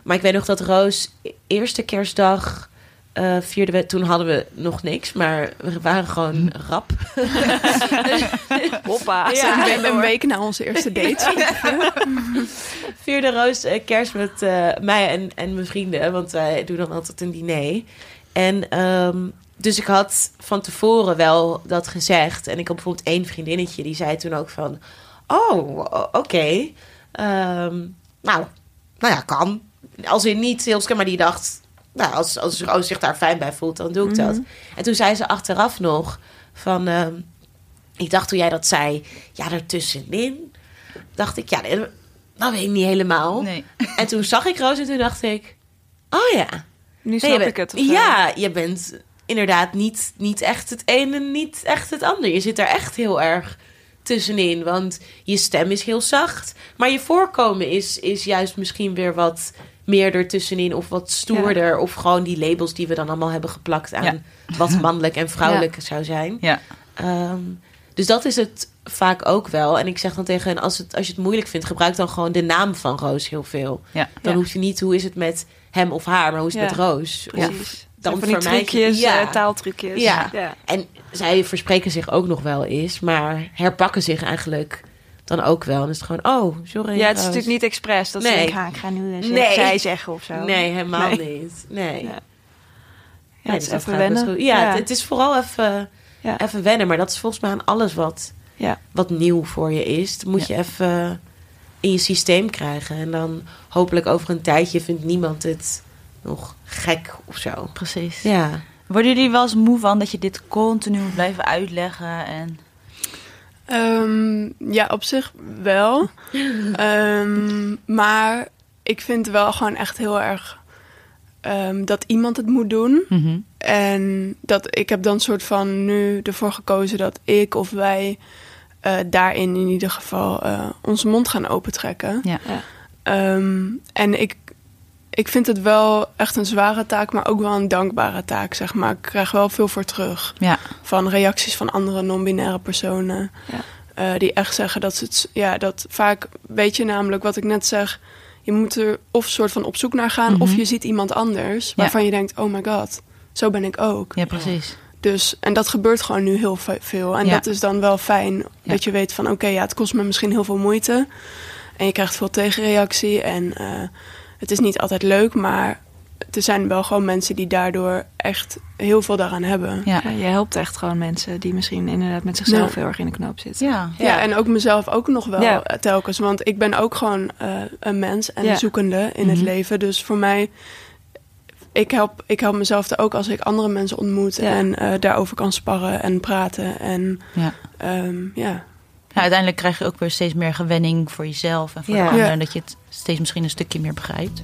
Maar ik weet nog dat Roos e- eerste kerstdag eh vierde we, toen hadden we nog niks, maar we waren gewoon rap. *laughs* Hoppa. Ja, een, we- een week na onze eerste date. *laughs* vierde Roos eh, kerst met eh, mij en, en mijn vrienden. Want wij doen dan altijd een diner. En ehm, dus ik had van tevoren wel dat gezegd. En ik had bijvoorbeeld één vriendinnetje die zei toen ook van... Oh, oké. Ehm, nou, nou ja, kan. Als in niet heel maar die dacht... Nou, als, als Roos zich daar fijn bij voelt, dan doe ik dat. En toen zei ze achteraf nog van... ehm, ik dacht toen jij dat zei, ja, ertussenin... Dacht ik, ja, dat weet ik niet helemaal. Nee. *laughs* En toen zag ik Roos en toen dacht ik... Oh ja, Nu snap je bent- ik het. of. Ja, je bent inderdaad niet, niet echt het ene, niet echt het ander. Je zit daar echt heel erg tussenin. Want je stem is heel zacht. Maar je voorkomen is, is juist misschien weer wat meer ertussenin. Of wat stoerder. Of gewoon die labels die we dan allemaal hebben geplakt aan Ja. wat *laughs* mannelijk en vrouwelijk zou zijn. Ja. Ehm, dus dat is het vaak ook wel. En ik zeg dan tegen hen, als, het, als je het moeilijk vindt, gebruik dan gewoon de naam van Roos heel veel. Ja. Dan hoef je niet, hoe is het met hem of haar, maar hoe is het met Roos? Precies. Dan van die trucjes, Ja. eh, taaltrucjes. Ja. ja. En zij verspreken zich ook nog wel eens, maar herpakken zich eigenlijk dan ook wel. En is het gewoon, oh, sorry. Ja, het is Roos. natuurlijk niet expres. Dat Nee. ze denken, ah, ik ga nu eens Nee. zij zeggen of zo. Nee, helemaal Nee. niet. Nee. Ja. Ja. Ja, het is even wennen. Ja. Het, het is vooral even, even wennen. Maar dat is volgens mij aan alles wat, wat nieuw voor je is. Dat moet je even in je systeem krijgen. En dan hopelijk over een tijdje vindt niemand het nog gek of zo. Precies. Ja. Worden jullie wel eens moe van dat je dit continu moet blijven uitleggen? En... Ehm, ja, op zich wel. *laughs* Ehm, maar ik vind wel gewoon echt heel erg ehm, dat iemand het moet doen. Mhm. En dat ik heb dan soort van nu ervoor gekozen dat ik of wij eh, daarin in ieder geval eh, onze mond gaan opentrekken. Ja. Ja. Ehm, en ik, ik vind het wel echt een zware taak, maar ook wel een dankbare taak, zeg maar. Ik krijg wel veel voor terug. Ja. Van reacties van andere non-binaire personen. Ja. eh, die echt zeggen dat ze het... Ja, dat vaak weet je namelijk wat ik net zeg... Je moet er of soort van op zoek naar gaan... Mhm. of je ziet iemand anders waarvan je denkt... Oh my god, zo ben ik ook. ja, precies. Dus, en dat gebeurt gewoon nu heel ve- veel. En dat is dan wel fijn dat je weet van... oké, ja, het kost me misschien heel veel moeite. En je krijgt veel tegenreactie. En eh, het is niet altijd leuk, maar er zijn wel gewoon mensen... die daardoor echt heel veel daaraan hebben. Ja. Ja, je helpt echt gewoon mensen die misschien inderdaad met zichzelf Ja. heel erg in de knoop zitten. Ja. Ja, en ook mezelf ook nog wel Ja. eh, telkens. Want ik ben ook gewoon eh, een mens en Ja. zoekende in het Mhm. leven. Dus voor mij, ik help, ik help mezelf er ook als ik andere mensen ontmoet. Ja. En eh, daarover kan sparren en praten. En Ja. ehm, Ja, uiteindelijk krijg je ook weer steeds meer gewenning voor jezelf en voor Ja. de ander. En dat je het steeds misschien een stukje meer begrijpt.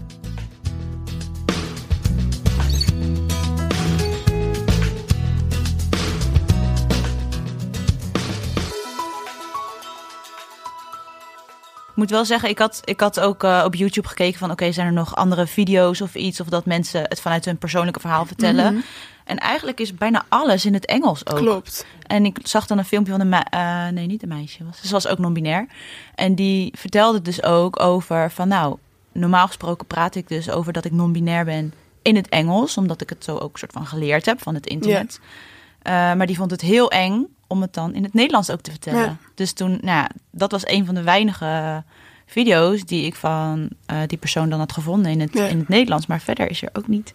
Ik moet wel zeggen, ik had, ik had ook eh, op YouTube gekeken van... oké, zijn er nog andere video's of iets... of dat mensen het vanuit hun persoonlijke verhaal vertellen. Mhm. En eigenlijk is bijna alles in het Engels ook. klopt. En ik zag dan een filmpje van een eh, nee, niet een meisje. Was. Ze was ook non-binair. En die vertelde dus ook over van nou, normaal gesproken praat ik dus over dat ik non-binair ben in het Engels, omdat ik het zo ook soort van geleerd heb van het internet. Eh, maar die vond het heel eng om het dan in het Nederlands ook te vertellen. Ja. Dus toen, nou ja, dat was een van de weinige video's die ik van eh, die persoon dan had gevonden in het, Ja. in het Nederlands. Maar verder is er ook niet.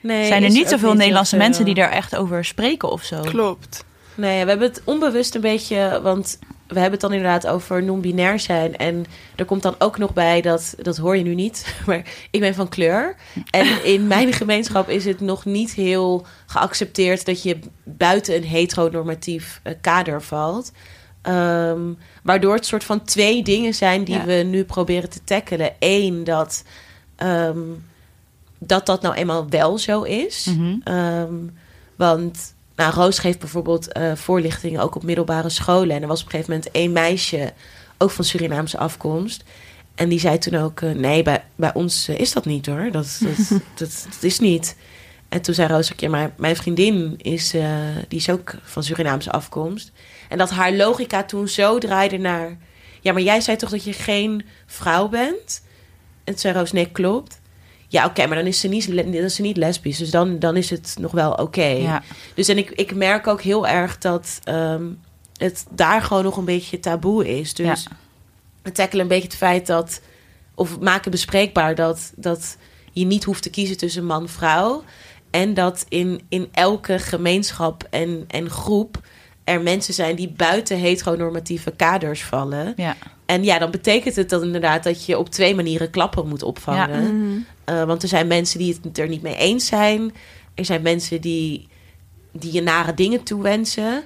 Nee, zijn er niet zoveel Nederlandse mensen die daar echt over spreken of zo? Klopt. Nee, we hebben het onbewust een beetje, want we hebben het dan inderdaad over non-binair zijn. En er komt dan ook nog bij dat, dat hoor je nu niet, *laughs* maar ik ben van kleur. En in mijn *laughs* gemeenschap is het nog niet heel geaccepteerd dat je buiten een heteronormatief eh, kader valt. Ehm, waardoor het soort van twee dingen zijn die Ja. we nu proberen te tackelen. Eén, dat, ehm, dat dat nou eenmaal wel zo is. Mhm. Ehm, want nou, Roos geeft bijvoorbeeld eh, voorlichtingen ook op middelbare scholen. En er was op een gegeven moment één meisje, ook van Surinaamse afkomst. En die zei toen ook, eh, nee, bij, bij ons eh, is dat niet hoor. Dat, dat, *laughs* dat, dat is niet. En toen zei Roos ook, ja, maar mijn vriendin is, die is ook van Surinaamse afkomst. En dat haar logica toen zo draaide naar... Ja, maar jij zei toch dat je geen vrouw bent? En toen zei Roos, nee, klopt. Ja, oké, maar dan is ze niet, dan is ze niet lesbisch. Dus dan, dan is het nog wel oké. Ja. Dus en ik, ik merk ook heel erg dat ehm, het daar gewoon nog een beetje taboe is. Dus Ja. we tackelen een beetje het feit dat... Of maken bespreekbaar dat, dat je niet hoeft te kiezen tussen man en vrouw. En dat in, in elke gemeenschap en, en groep er mensen zijn die buiten heteronormatieve kaders vallen. Ja. En ja, dan betekent het dan inderdaad dat je op twee manieren klappen moet opvangen. Mhm. Uh, want er zijn mensen die het er niet mee eens zijn. Er zijn mensen die, die je nare dingen toewensen.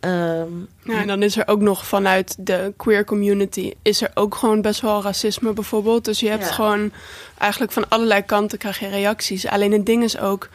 Ja, en dan is er ook nog vanuit de queer community... is er ook gewoon best wel racisme bijvoorbeeld. Dus je hebt Ja. gewoon eigenlijk van allerlei kanten krijg je reacties. Alleen het ding is ook...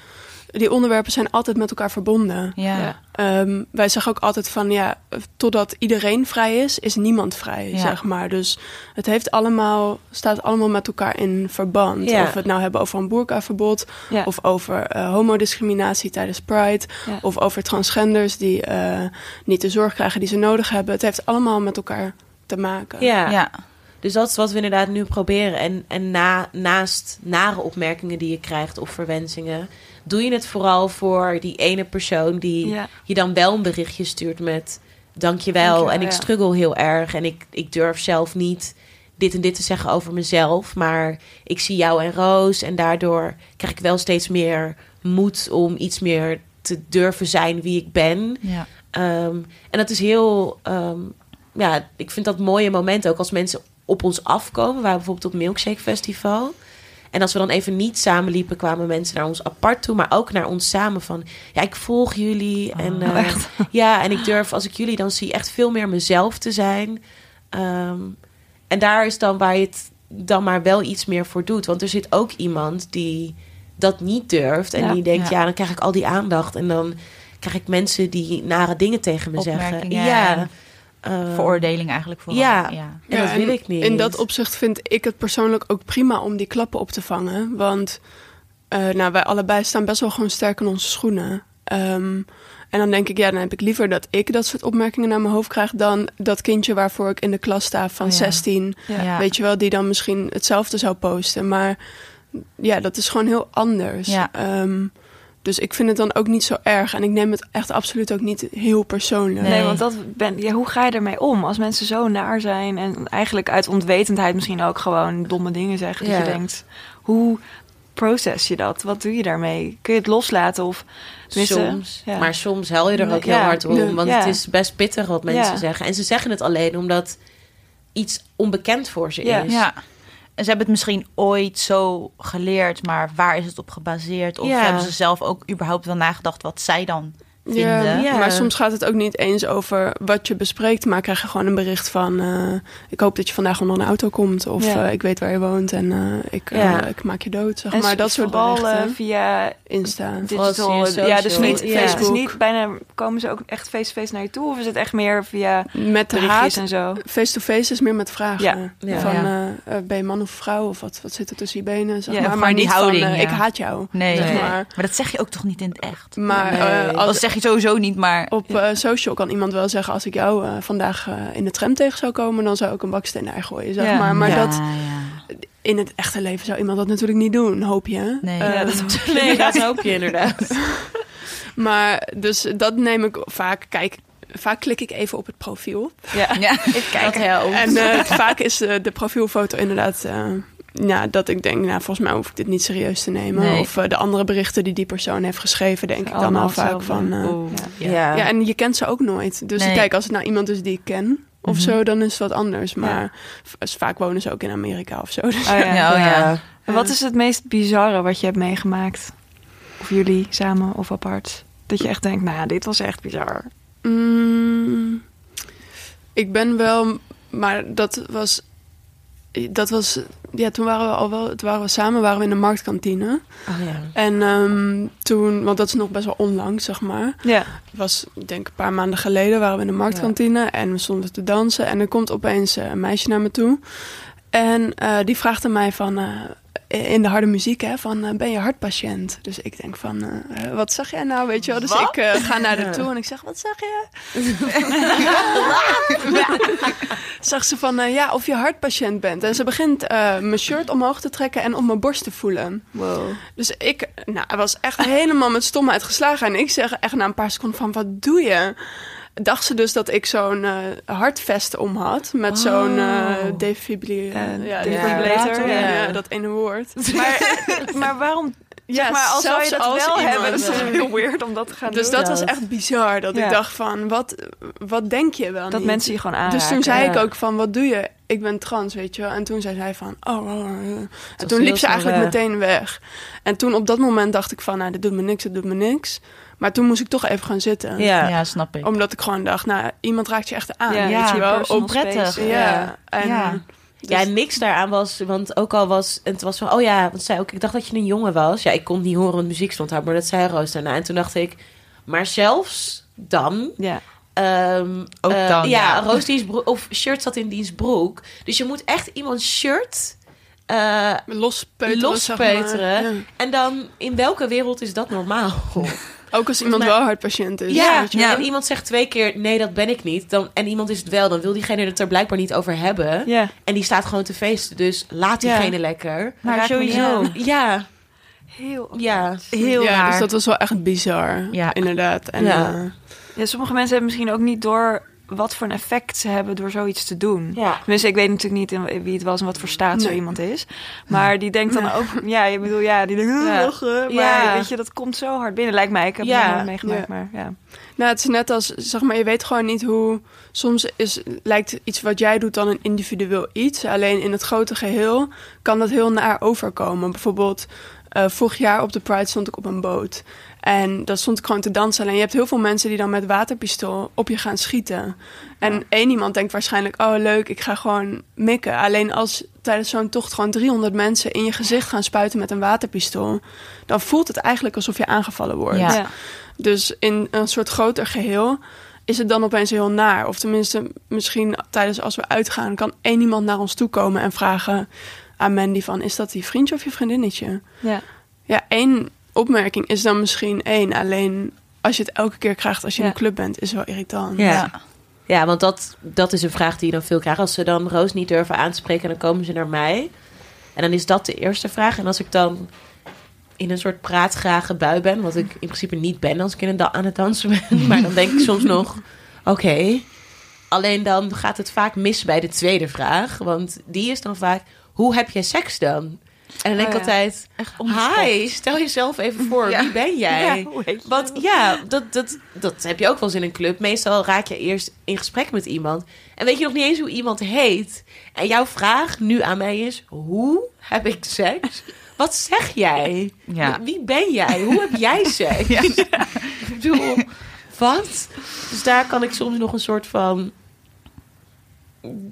die onderwerpen zijn altijd met elkaar verbonden. Ja. Ja. Ehm, wij zeggen ook altijd van ja, totdat iedereen vrij is, is niemand vrij, Ja. zeg maar. Dus het heeft allemaal, staat allemaal met elkaar in verband. Ja. Of we het nou hebben over een boerkaverbod, Ja. of over eh, homodiscriminatie tijdens Pride, Ja. of over transgenders die eh, niet de zorg krijgen die ze nodig hebben. Het heeft allemaal met elkaar te maken. ja. Ja. Dus dat is wat we inderdaad nu proberen. En, en na, naast nare opmerkingen die je krijgt of verwensingen, doe je het vooral voor die ene persoon die Ja. je dan wel een berichtje stuurt met dankjewel. Dankjewel, en ik ja. struggle heel erg en ik, ik durf zelf niet dit en dit te zeggen over mezelf. Maar ik zie jou en Roos en daardoor krijg ik wel steeds meer moed om iets meer te durven zijn wie ik ben. Ja. Ehm, en dat is heel, ehm, ja, ik vind dat mooie moment ook als mensen op ons afkomen. We waren bijvoorbeeld op Milkshake Festival. En als we dan even niet samenliepen, kwamen mensen naar ons apart toe, maar ook naar ons samen van, ja, ik volg jullie. En, Oh, *laughs* eh, echt? Ja, en ik durf, als ik jullie dan zie, echt veel meer mezelf te zijn. Ehm, en daar is dan waar je het dan maar wel iets meer voor doet. Want er zit ook iemand die dat niet durft. En Ja. die denkt, Ja. ja. dan krijg ik al die aandacht. En dan krijg ik mensen die nare dingen tegen me zeggen. Ja. Ehm, Veroordeling eigenlijk vooral. Ja. ja. En dat wil ik niet. In dat opzicht vind ik het persoonlijk ook prima om die klappen op te vangen. Want eh, nou, wij allebei staan best wel gewoon sterk in onze schoenen. Ehm, en dan denk ik, ja, dan heb ik liever dat ik dat soort opmerkingen naar mijn hoofd krijg... dan dat kindje waarvoor ik in de klas sta van Oh ja. 16. Ja. Ja. Weet je wel, die dan misschien hetzelfde zou posten. Maar ja, dat is gewoon heel anders. Ja. Ehm, dus ik vind het dan ook niet zo erg. En ik neem het echt absoluut ook niet heel persoonlijk. Nee, Nee. want dat ben, ja, hoe ga je ermee om als mensen zo naar zijn en eigenlijk uit onwetendheid misschien ook gewoon domme dingen zeggen? Dat Ja. je denkt, hoe proces je dat? Wat doe je daarmee? Kun je het loslaten of soms. ja. Maar soms huil je er ook heel Ja. hard om. Want Ja. het is best pittig wat mensen Ja. zeggen. En ze zeggen het alleen omdat iets onbekend voor ze Ja. is. Ja. En ze hebben het misschien ooit zo geleerd, maar waar is het op gebaseerd? Of Ja. hebben ze zelf ook überhaupt wel nagedacht wat zij dan vinden? Ja, Ja. maar soms gaat het ook niet eens over wat je bespreekt, maar krijg je gewoon een bericht van: eh, Ik hoop dat je vandaag onder een auto komt, of Ja. eh, ik weet waar je woont en eh, ik, eh, ik maak je dood. Zeg En maar dat soort berichten. eh, via Insta. Digital. Ja, dus niet, Ja. Facebook. Dus niet bijna komen ze ook echt face-to-face naar je toe, of is het echt meer via Met de haat, en zo? face-to-face is meer met vragen. Ja. Ja. Van Ja. ben je man of vrouw, of wat, wat zit er tussen je benen? Zeg Ja, maar. maar die niet houding, van: eh, ja. Ik haat jou. Nee, zeg nee. maar. Maar dat zeg je ook toch niet in het echt? Maar eh, als, zeg je sowieso niet, maar... op eh, social kan iemand wel zeggen: Als ik jou eh, vandaag eh, in de tram tegen zou komen, dan zou ik een baksteen naar je gooien. Zeg Ja. maar. Maar Ja, dat, ja. in het echte leven zou iemand dat natuurlijk niet doen, hoop je. Nee. Ja, dat *laughs* Nee, dat hoop je inderdaad. *laughs* Maar dus dat neem ik vaak. Kijk, vaak klik ik even op het profiel. Ja. Ja. *laughs* Ik kijk. Dat helpt. En eh, vaak is de profielfoto inderdaad. eh, ja, dat ik denk, nou, volgens mij hoef ik dit niet serieus te nemen. Nee. Of eh, de andere berichten die die persoon heeft geschreven, denk ik dan al vaak van. eh, Oeh, Ja. ja. ja. en je kent ze ook nooit. Dus Nee. kijk, als het nou iemand is die ik ken of Mhm. zo, dan is het wat anders. Maar vaak wonen ze ook in Amerika of zo. Dus Oh, ja. *laughs* Ja, oh ja. En wat is het meest bizarre wat je hebt meegemaakt? Of jullie samen of apart? Dat je echt denkt, nou, dit was echt bizar. Mm, ik ben wel, maar dat was, dat was, ja, toen waren we al wel, het waren we samen, waren we in de marktkantine. Oh ja. En ehm, toen, want dat is nog best wel onlangs, zeg maar. Ja. Het was, ik denk, een paar maanden geleden waren we in de marktkantine en we stonden te dansen. En er komt opeens eh, een meisje naar me toe. En eh, die vraagt aan mij van, eh, in de harde muziek, hè, van, eh, ben je hartpatiënt? Dus ik denk van, wat zeg jij nou, weet je wel? Dus Wat? ik ga naar haar toe en ik zeg, wat zeg je? *laughs* Zag ze van, eh, ja, of je hartpatiënt bent. En ze begint eh, mijn shirt omhoog te trekken en op mijn borst te voelen. Wow. Dus ik nou, hij was echt helemaal met stomheid geslagen. En ik zeg echt na een paar seconden van, wat doe je? Dacht ze dus dat ik zo'n eh hartvest om had. Met zo'n eh Oh. defibri- Eh, ja, defibrillator, defibrillator. Ja, ja. ja, dat ene woord. *laughs* Maar, maar waarom zeg maar, als zou je dat als wel hebben, dat is toch heel weird om dat te gaan Dus doen. dat was Dat. echt bizar. Dat Ja. ik dacht van, wat, wat denk je wel dat niet? mensen je gewoon aanraken. Dus toen zei ik ja. ook van, wat doe je? Ik ben trans, weet je wel. En toen zei zij van, oh, oh, oh. En toen liep ze eigenlijk weg. meteen weg. En toen op dat moment dacht ik van, nou, dit doet me niks, dit doet me niks. Maar toen moest ik toch even gaan zitten. Ja. Ja, snap ik. Omdat ik gewoon dacht, nou, iemand raakt je echt aan. Ja, weet je wel. prettig. ja. En, Ja. dus- Ja, niks daaraan was, want ook al was, en het was van, oh ja, want zij ook, ik dacht dat je een jongen was. Ja, ik kon niet horen, want muziek stond hard, maar dat zei Roos daarna. En toen dacht ik, maar zelfs dan, Ja. ehm, Ook eh, dan, ja, ja. Roos of shirt zat in diens broek. Dus je moet echt iemands shirt eh, Lospeuteren, zeg maar. Lospeuteren. Ja. en dan, in welke wereld is dat normaal? *laughs* Ook als iemand mij- wel hartpatiënt is. Ja, weet je wel. en iemand zegt twee keer, nee, dat ben ik niet. Dan, en iemand is het wel, dan wil diegene het er blijkbaar niet over hebben. Ja. En die staat gewoon te feesten, dus laat Ja. diegene lekker. Maar sowieso. Ja, Heel ja. Heel ja, raar. dus dat was wel echt bizar. Ja. Inderdaad. En, Ja. eh, Ja, sommige mensen hebben misschien ook niet door wat voor een effect ze hebben door zoiets te doen. Ja. Tenminste, ik weet natuurlijk niet in wie het was en wat voor staat zo iemand is. Maar die denkt dan ook, ja, je bedoel, ja, die denkt, "Ugh, Ja. maar Ja. weet je, dat komt zo hard binnen, lijkt mij. Ik heb het Ja. nog nooit meegemaakt, Ja. maar ja. Nou, het is net als, zeg maar, je weet gewoon niet hoe... Soms is, lijkt iets wat jij doet dan een individueel iets. Alleen in het grote geheel kan dat heel naar overkomen. Bijvoorbeeld, eh, vorig jaar op de Pride stond ik op een boot. En daar stond ik gewoon te dansen. En je hebt heel veel mensen die dan met waterpistool op je gaan schieten. En één iemand denkt waarschijnlijk, oh leuk, ik ga gewoon mikken. Alleen als tijdens zo'n tocht gewoon 300 mensen in je gezicht gaan spuiten met een waterpistool... dan voelt het eigenlijk alsof je aangevallen wordt. Ja. Ja. Dus in een soort groter geheel is het dan opeens heel naar. Of tenminste, misschien tijdens als we uitgaan, kan één iemand naar ons toe komen en vragen aan Mandy van, is dat die vriendje of je vriendinnetje? Ja. Ja, één opmerking is dan misschien één. Alleen als je het elke keer krijgt als je in een club bent, is wel irritant. Ja. Ja, want dat, dat is een vraag die je dan veel krijgt. Als ze dan Roos niet durven aanspreken, dan komen ze naar mij. En dan is dat de eerste vraag. En als ik dan in een soort praatgrage bui ben, wat ik in principe niet ben als ik in een da- aan het dansen ben, *laughs* maar dan denk ik soms nog, oké. Alleen dan gaat het vaak mis bij de tweede vraag, want die is dan vaak, hoe heb je seks dan? En dan denk ik Oh ja. altijd, hi, stel jezelf even voor, Ja. wie ben jij? *laughs* Ja, hoe heet je? Want ja, dat, dat, dat heb je ook wel eens in een club. Meestal raak je eerst in gesprek met iemand. En weet je nog niet eens hoe iemand heet. En jouw vraag nu aan mij is: hoe heb ik seks? Wat zeg jij? Wie ben jij? Hoe heb jij *laughs* seks? Ik bedoel, wat? Dus daar kan ik soms nog een soort van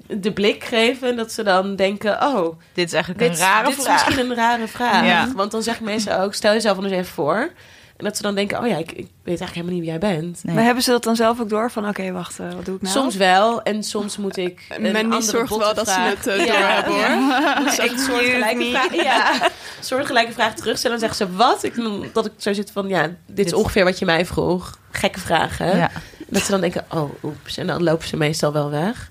de blik geven. Dat ze dan denken: oh, Dit is eigenlijk dit, een rare dit is vraag. misschien een rare vraag. Ja. Want dan zeggen mensen ook, stel jezelf anders even voor. En dat ze dan denken, oh ja, ik, ik weet eigenlijk helemaal niet wie jij bent. Nee. Maar hebben ze dat dan zelf ook door van, oké, wacht, eh, wat doe ik nou? Soms wel, en soms moet ik een andere zorgt wel dat ze vraag- het eh, Ja, doorhebben hoor. *laughs* Moet ik een soortgelijke vraag, ja, een *laughs* soortgelijke vraag terugstellen. Dan zeggen ze, wat? Ik, dat ik zo zit van, ja, dit is Dit- ongeveer wat je mij vroeg. Gekke vragen. Ja. Dat ze dan denken, oh, oeps. En dan lopen ze meestal wel weg.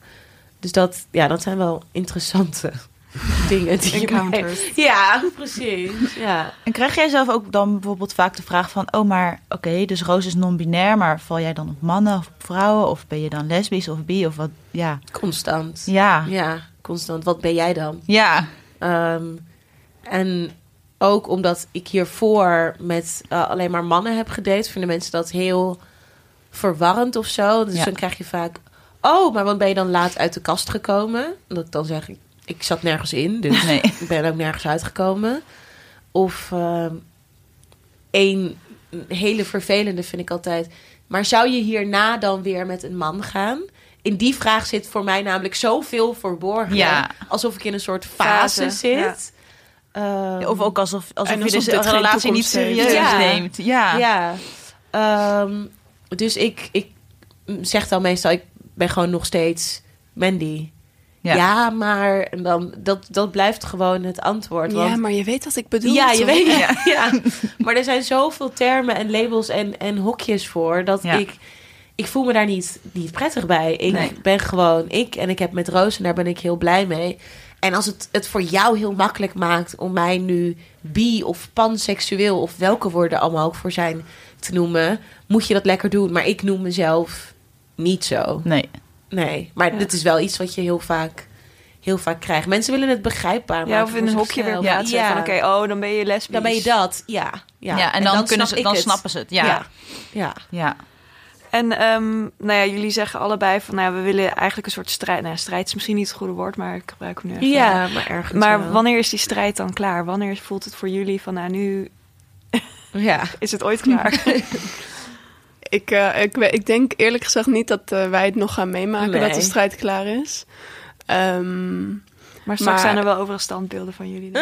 Dus dat, ja, dat zijn wel interessante *laughs* dingen die je Encounters. mee- Ja, precies. Ja. En krijg jij zelf ook dan bijvoorbeeld vaak de vraag van... oh, maar oké, dus Roos is non-binair... maar val jij dan op mannen of op vrouwen? Of ben je dan lesbisch of bi of wat? Ja, Constant. ja, Ja, constant. Wat ben jij dan? ja. Ehm, en ook omdat ik hiervoor met eh, alleen maar mannen heb gedate, vinden mensen dat heel verwarrend of zo. Dus Ja. dan krijg je vaak, oh, maar wat ben je dan laat uit de kast gekomen? En dat ik dan zeg ik, ik zat nergens in, dus Nee. *laughs* ik ben ook nergens uitgekomen. Of ehm een hele vervelende vind ik altijd. Maar zou je hierna dan weer met een man gaan? In die vraag zit voor mij namelijk zoveel verborgen. Ja. Alsof ik in een soort fase, Fase, zit. Ehm, Of ook alsof, alsof je alsof de relatie niet serieus Ja. neemt. Ja. Ja. Ehm, dus ik, ik zeg dan meestal, ik ben gewoon nog steeds Mandy. Ja. Ja, maar en dan, dat, dat blijft gewoon het antwoord. Want Ja, maar je weet wat ik bedoel. ja, je weet ja. *laughs* ja. Maar er zijn zoveel termen en labels en, en hokjes voor dat Ja. ik. Ik voel me daar niet, niet prettig bij. Ik Nee. ben gewoon ik en ik heb met Roos en daar ben ik heel blij mee. En als het het voor jou heel makkelijk maakt om mij nu bi of panseksueel of welke woorden allemaal ook voor zijn te noemen, moet je dat lekker doen. Maar ik noem mezelf niet zo. Nee. Nee, maar Ja. dit is wel iets wat je heel vaak heel vaak krijg. Mensen willen het begrijpbaar Ja, maken of in een hokje weer plaatsen. Ja, Van oké, oh, dan ben je lesbisch. dan ben je dat. Ja, ja. Ja, en, dan, kunnen snap ze, dan het. snappen ze het. Ja, Ja, ja. ja. En ehm, nou ja, jullie zeggen allebei van, nou ja, we willen eigenlijk een soort strijd. Nou, ja, strijd is misschien niet het goede woord, maar ik gebruik hem nu even. Ja, maar ergens Maar wel. wanneer is die strijd dan klaar? Wanneer voelt het voor jullie van, nou, nu Ja. *laughs* is het ooit klaar? *laughs* Ik, eh, ik, ik denk eerlijk gezegd niet dat eh, wij het nog gaan meemaken Nee. dat de strijd klaar is. Ehm, Maar straks Maar- zijn er wel overal standbeelden van jullie. *laughs*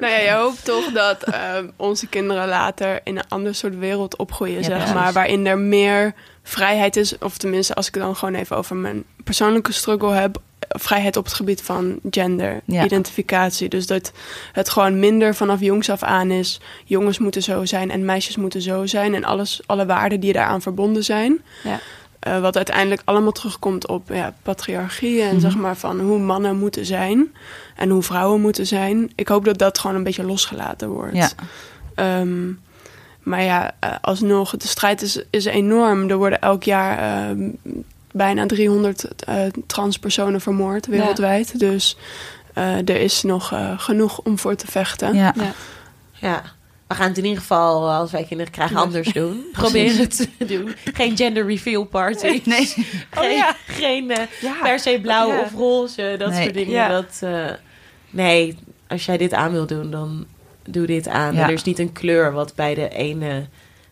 nou ja, je hoopt toch dat eh, onze kinderen later in een ander soort wereld opgroeien, Ja, zeg precies. maar. Waarin er meer vrijheid is. Of tenminste, als ik het dan gewoon even over mijn persoonlijke struggle heb. Vrijheid op het gebied van gender, Ja. identificatie. Dus dat het gewoon minder vanaf jongs af aan is. Jongens moeten zo zijn en meisjes moeten zo zijn. En alles, alle waarden die daaraan verbonden zijn. Ja. Eh, wat uiteindelijk allemaal terugkomt op ja, patriarchie en Mhm. zeg maar van hoe mannen moeten zijn en hoe vrouwen moeten zijn. Ik hoop dat dat gewoon een beetje losgelaten wordt. Ja. Ehm, maar ja, eh, alsnog, de strijd is, is enorm. Er worden elk jaar ehm, bijna 300 eh, transpersonen vermoord wereldwijd. Dus eh, er is nog eh, genoeg om voor te vechten. Ja. Ja. Ja. We gaan het in ieder geval, als wij kinderen krijgen, anders doen. *laughs* Proberen het te doen. Geen gender reveal party. Nee. Geen, geen Ja. per se blauw Ja. of roze, dat Nee. soort dingen. Ja. Dat, eh, nee, als jij dit aan wil doen, dan doe dit aan. Er is niet een kleur wat bij de ene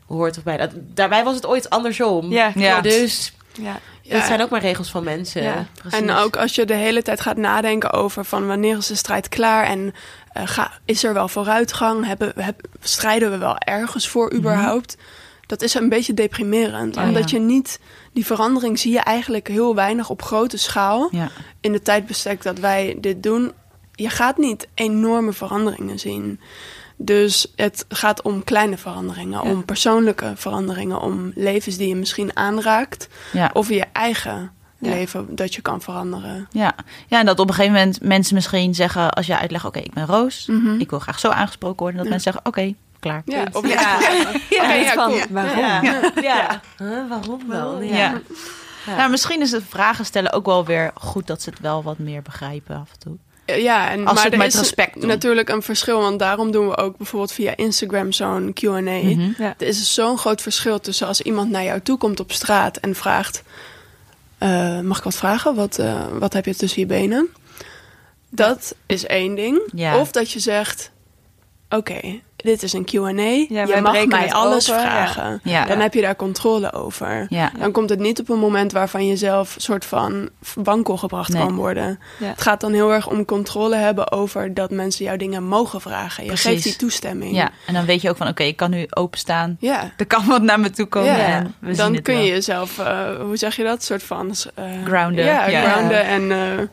hoort of bij dat. Daarbij was het ooit andersom. Ja. Dus Ja. Ja. dat zijn ook maar regels van mensen. Ja. En ook als je de hele tijd gaat nadenken over van wanneer is de strijd klaar en eh, ga, is er wel vooruitgang? Hebben, heb, strijden we wel ergens voor überhaupt? Dat is een beetje deprimerend. Oh, omdat ja. je niet, die verandering zie je eigenlijk heel weinig op grote schaal. In de tijdbestek dat wij dit doen, je gaat niet enorme veranderingen zien. Dus het gaat om kleine veranderingen, Ja. om persoonlijke veranderingen, om levens die je misschien aanraakt. Ja. Of je eigen Ja. leven dat je kan veranderen. Ja. ja, en dat op een gegeven moment mensen misschien zeggen... als je uitlegt, oké, ik ben Roos. Mhm. Ik wil graag zo aangesproken worden. Dat mensen zeggen, oké, klaar. Ja, of Ja. Ja, cool. waarom? Ja. Ja. Huh, waarom dan? Ja. Ja. Ja. Nou, misschien is het vragen stellen ook wel weer goed... dat ze het wel wat meer begrijpen af en toe. Ja, en, Als maar het er met is respect doen. natuurlijk een verschil. Want daarom doen we ook bijvoorbeeld via Instagram zo'n Q&A. Mhm. Ja. Er is zo'n groot verschil tussen als iemand naar jou toe komt op straat en vraagt... eh, mag ik wat vragen? Wat, eh, wat heb je tussen je benen? Dat is één ding. Ja. Of dat je zegt... Oké, dit is een Q&A. Ja, je mag mij alles open, vragen. Ja. Dan heb je daar controle over. Dan komt het niet op een moment waarvan je zelf soort van wankel gebracht Nee. kan worden. Het gaat dan heel erg om controle hebben over dat mensen jou dingen mogen vragen. Je Precies. geeft die toestemming. ja, en dan weet je ook van, oké, ik kan nu openstaan. Ja. Er kan wat naar me toe komen. Ja. En we Dan kun wel. je jezelf, eh, hoe zeg je dat, soort van eh, Grounden. Ja, Ja. grounden en eh,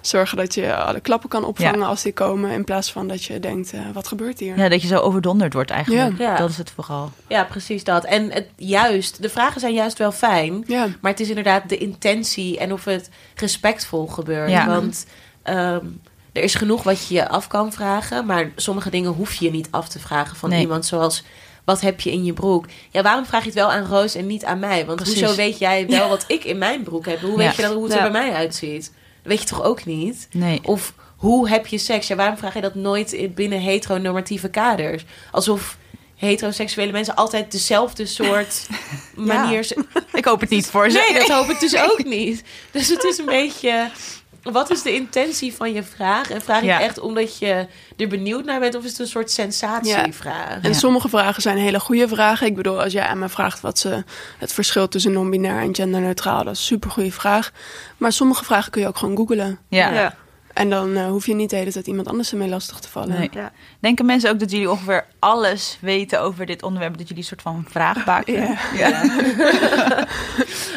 zorgen dat je alle klappen kan opvangen Ja. als die komen, in plaats van dat je denkt, eh, wat gebeurt hier? Ja, dat je zo overdonderd wordt eigenlijk. Ja. Ja. Dat is het vooral. Ja, precies dat. En het, juist, de vragen zijn juist wel fijn. Ja. Maar het is inderdaad de intentie en of het respectvol gebeurt. Ja. Want ehm, er is genoeg wat je je af kan vragen. Maar sommige dingen hoef je niet af te vragen van Nee. iemand. Zoals, wat heb je in je broek? Ja, waarom vraag je het wel aan Roos en niet aan mij? Want Precies. hoezo weet jij wel wat ik in mijn broek heb? Hoe Ja. weet je dan hoe het Ja. er bij mij uitziet? Dat weet je toch ook niet? Nee. Of hoe heb je seks? Ja, waarom vraag je dat nooit in- binnen heteronormatieve kaders? Alsof heteroseksuele mensen altijd dezelfde soort *laughs* manier... Ik hoop het niet voor ze. Nee, dat hoop ik dus *laughs* ook niet. Dus het is een beetje... Wat is de intentie van je vraag? En vraag je Ja. echt omdat je er benieuwd naar bent... of is het een soort sensatievraag? En Ja. sommige vragen zijn hele goede vragen. Ik bedoel, als jij aan me vraagt wat ze het verschil tussen non-binair en genderneutraal, dat is een super goede vraag. Maar sommige vragen kun je ook gewoon googlen. Ja. Ja. En dan eh, hoef je niet de hele tijd iemand anders ermee lastig te vallen. Nee. Ja. Denken mensen ook dat jullie ongeveer alles weten over dit onderwerp? Dat jullie een soort van vraagbaken? Ja. *laughs*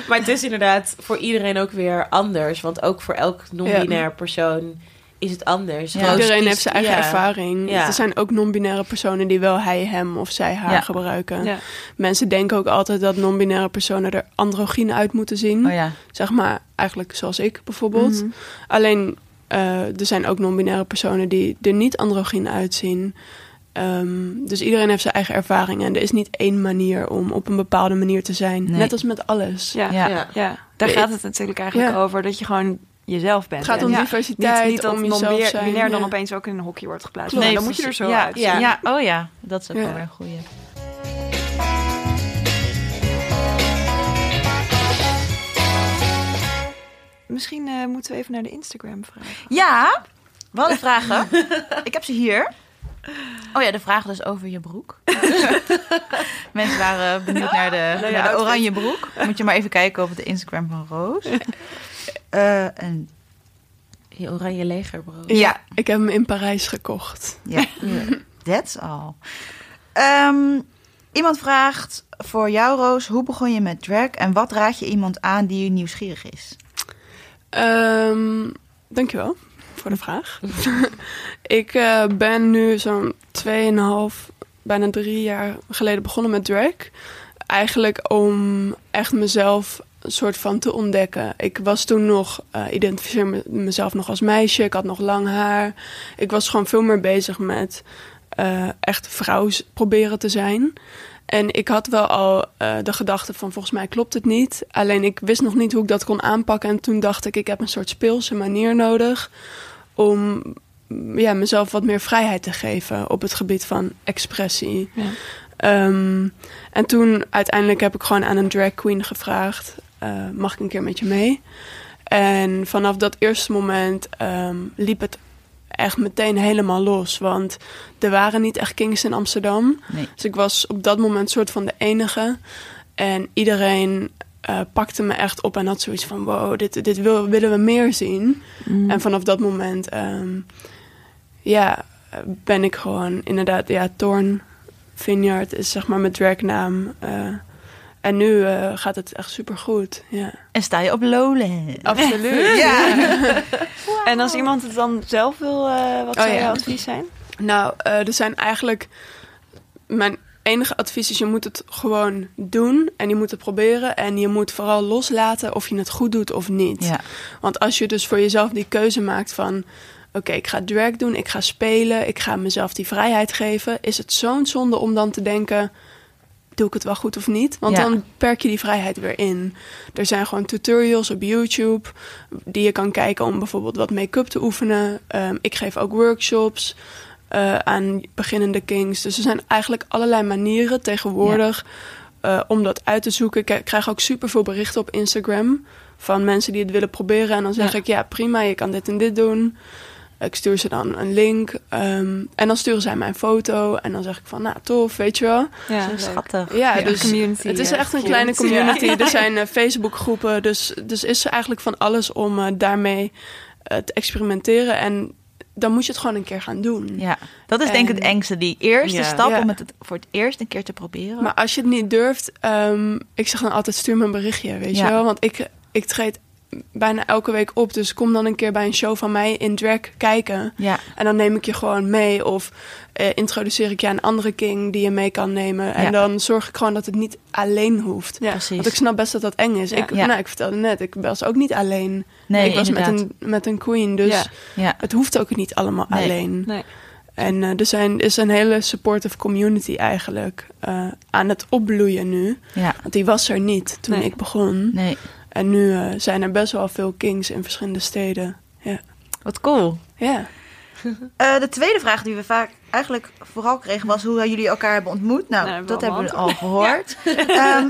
Maar het is inderdaad voor iedereen ook weer anders. Want ook voor elk non-binair persoon is het anders. Ja. Iedereen kiest- heeft zijn eigen ja. ervaring. Ja. Er zijn ook non-binaire personen die wel hij, hem of zij, haar Ja. gebruiken. Ja. Mensen denken ook altijd dat non-binaire personen er androgyn uit moeten zien. Oh ja. Zeg maar, eigenlijk zoals ik bijvoorbeeld. Mhm. Alleen, eh, er zijn ook non-binaire personen die er niet androgyn uitzien. Ehm, dus iedereen heeft zijn eigen ervaring. En er is niet één manier om op een bepaalde manier te zijn. Nee. Net als met alles. Ja. Ja. Ja. Ja. daar gaat het natuurlijk eigenlijk Ja. over. Dat je gewoon jezelf bent. Het gaat om diversiteit, niet, niet dat om jezelf non-binair zijn, binair dan ja. opeens ook in een hokje wordt geplaatst. Nee, Nee, dan moet je er zo ja, uitzien. Ja, ja, oh ja, dat is ook Ja. wel een goeie. Misschien eh, moeten we even naar de Instagram vragen. Ja, hadden vragen. *laughs* Ik heb ze hier. Oh ja, de vraag dus over je broek. *laughs* Mensen waren benieuwd naar de, naar de oranje broek. Moet je maar even kijken op de Instagram van Roos. *laughs* Eh, en Je oranje legerbrood. Ja. Ik heb hem in Parijs gekocht. ja, that's all. Ehm, iemand vraagt voor jou, Roos, hoe begon je met drag en wat raad je iemand aan die nieuwsgierig is? Ehm, dankjewel voor de vraag. *laughs* ik eh, ben nu zo'n 2,5, bijna drie jaar geleden begonnen met drag. Eigenlijk om echt mezelf een soort van te ontdekken. Ik was toen nog, eh identificeer me- mezelf nog als meisje. Ik had nog lang haar. Ik was gewoon veel meer bezig met eh, echt vrouw proberen te zijn. En ik had wel al eh, de gedachte van volgens mij klopt het niet. Alleen ik wist nog niet hoe ik dat kon aanpakken. En toen dacht ik, ik heb een soort speelse manier nodig om mm, ja, mezelf wat meer vrijheid te geven op het gebied van expressie. Ja. Ehm, en toen uiteindelijk heb ik gewoon aan een drag queen gevraagd: eh, mag ik een keer met je mee? En vanaf dat eerste moment ehm, liep het echt meteen helemaal los. Want er waren niet echt kings in Amsterdam. Nee. Dus ik was op dat moment soort van de enige. En iedereen eh, pakte me echt op en had zoiets van: wow, dit, dit wil, willen we meer zien. En vanaf dat moment, ehm, ja, ben ik gewoon inderdaad, ja, Thorn Vineyard is zeg maar mijn dragnaam. eh en nu eh, gaat het echt super goed. Ja, En sta je op Lowland? absoluut. *laughs* Ja. En als iemand het dan zelf wil, eh, wat Oh, zou ja. jouw advies zijn? Nou, eh, er zijn eigenlijk. Mijn enige advies is: je moet het gewoon doen en je moet het proberen. En je moet vooral loslaten of je het goed doet of niet. ja. Want als je dus voor jezelf die keuze maakt van... oké, ik ga drag doen, ik ga spelen... ik ga mezelf die vrijheid geven... is het zo'n zonde om dan te denken... doe ik het wel goed of niet? Want Ja. dan perk je die vrijheid weer in. Er zijn gewoon tutorials op YouTube... die je kan kijken om bijvoorbeeld wat make-up te oefenen. Ehm, ik geef ook workshops... eh, aan beginnende kings. Dus er zijn eigenlijk allerlei manieren tegenwoordig eh, om dat uit te zoeken. Ik krijg ook super veel berichten op Instagram van mensen die het willen proberen. En dan zeg Ja. ik, ja prima, je kan dit en dit doen. Ik stuur ze dan een link. ehm, en dan sturen zij mij een foto. En dan zeg ik van, nou tof, weet je wel. Ja, schattig. Ja, Ja, dus community, het is echt een kleine community. Ja. Er zijn eh, Facebookgroepen. Dus, dus is er eigenlijk van alles om eh, daarmee eh, te experimenteren. En dan moet je het gewoon een keer gaan doen. Ja, dat is denk ik het En- engste. Die eerste Ja. stap Ja. om het voor het eerst een keer te proberen. Maar als je het niet durft, ehm, ik zeg dan altijd stuur me een berichtje, weet Ja. je wel? Want ik, ik treed bijna elke week op, dus kom dan een keer bij een show van mij in drag kijken. ja, En dan neem ik je gewoon mee of eh, introduceer ik je aan een andere king die je mee kan nemen. En Ja. dan zorg ik gewoon dat het niet alleen hoeft. Ja. precies. Want ik snap best dat dat eng is. Ja. Ik. Nou, ik vertelde net, ik was ook niet alleen. nee, ik was met een, met een queen, dus het hoeft ook niet allemaal Nee. alleen. Nee. En eh, er zijn, is een hele supportive community eigenlijk eh, aan het opbloeien nu. ja, Want die was er niet toen Nee. ik begon. nee. En nu eh, zijn er best wel veel kings in verschillende steden. Ja. Wat cool. ja. *laughs* Eh, de tweede vraag die we vaak eigenlijk vooral kregen was hoe jullie elkaar hebben ontmoet. Nou, Nou, dat hebben we al gehoord. *laughs* *laughs* Ehm,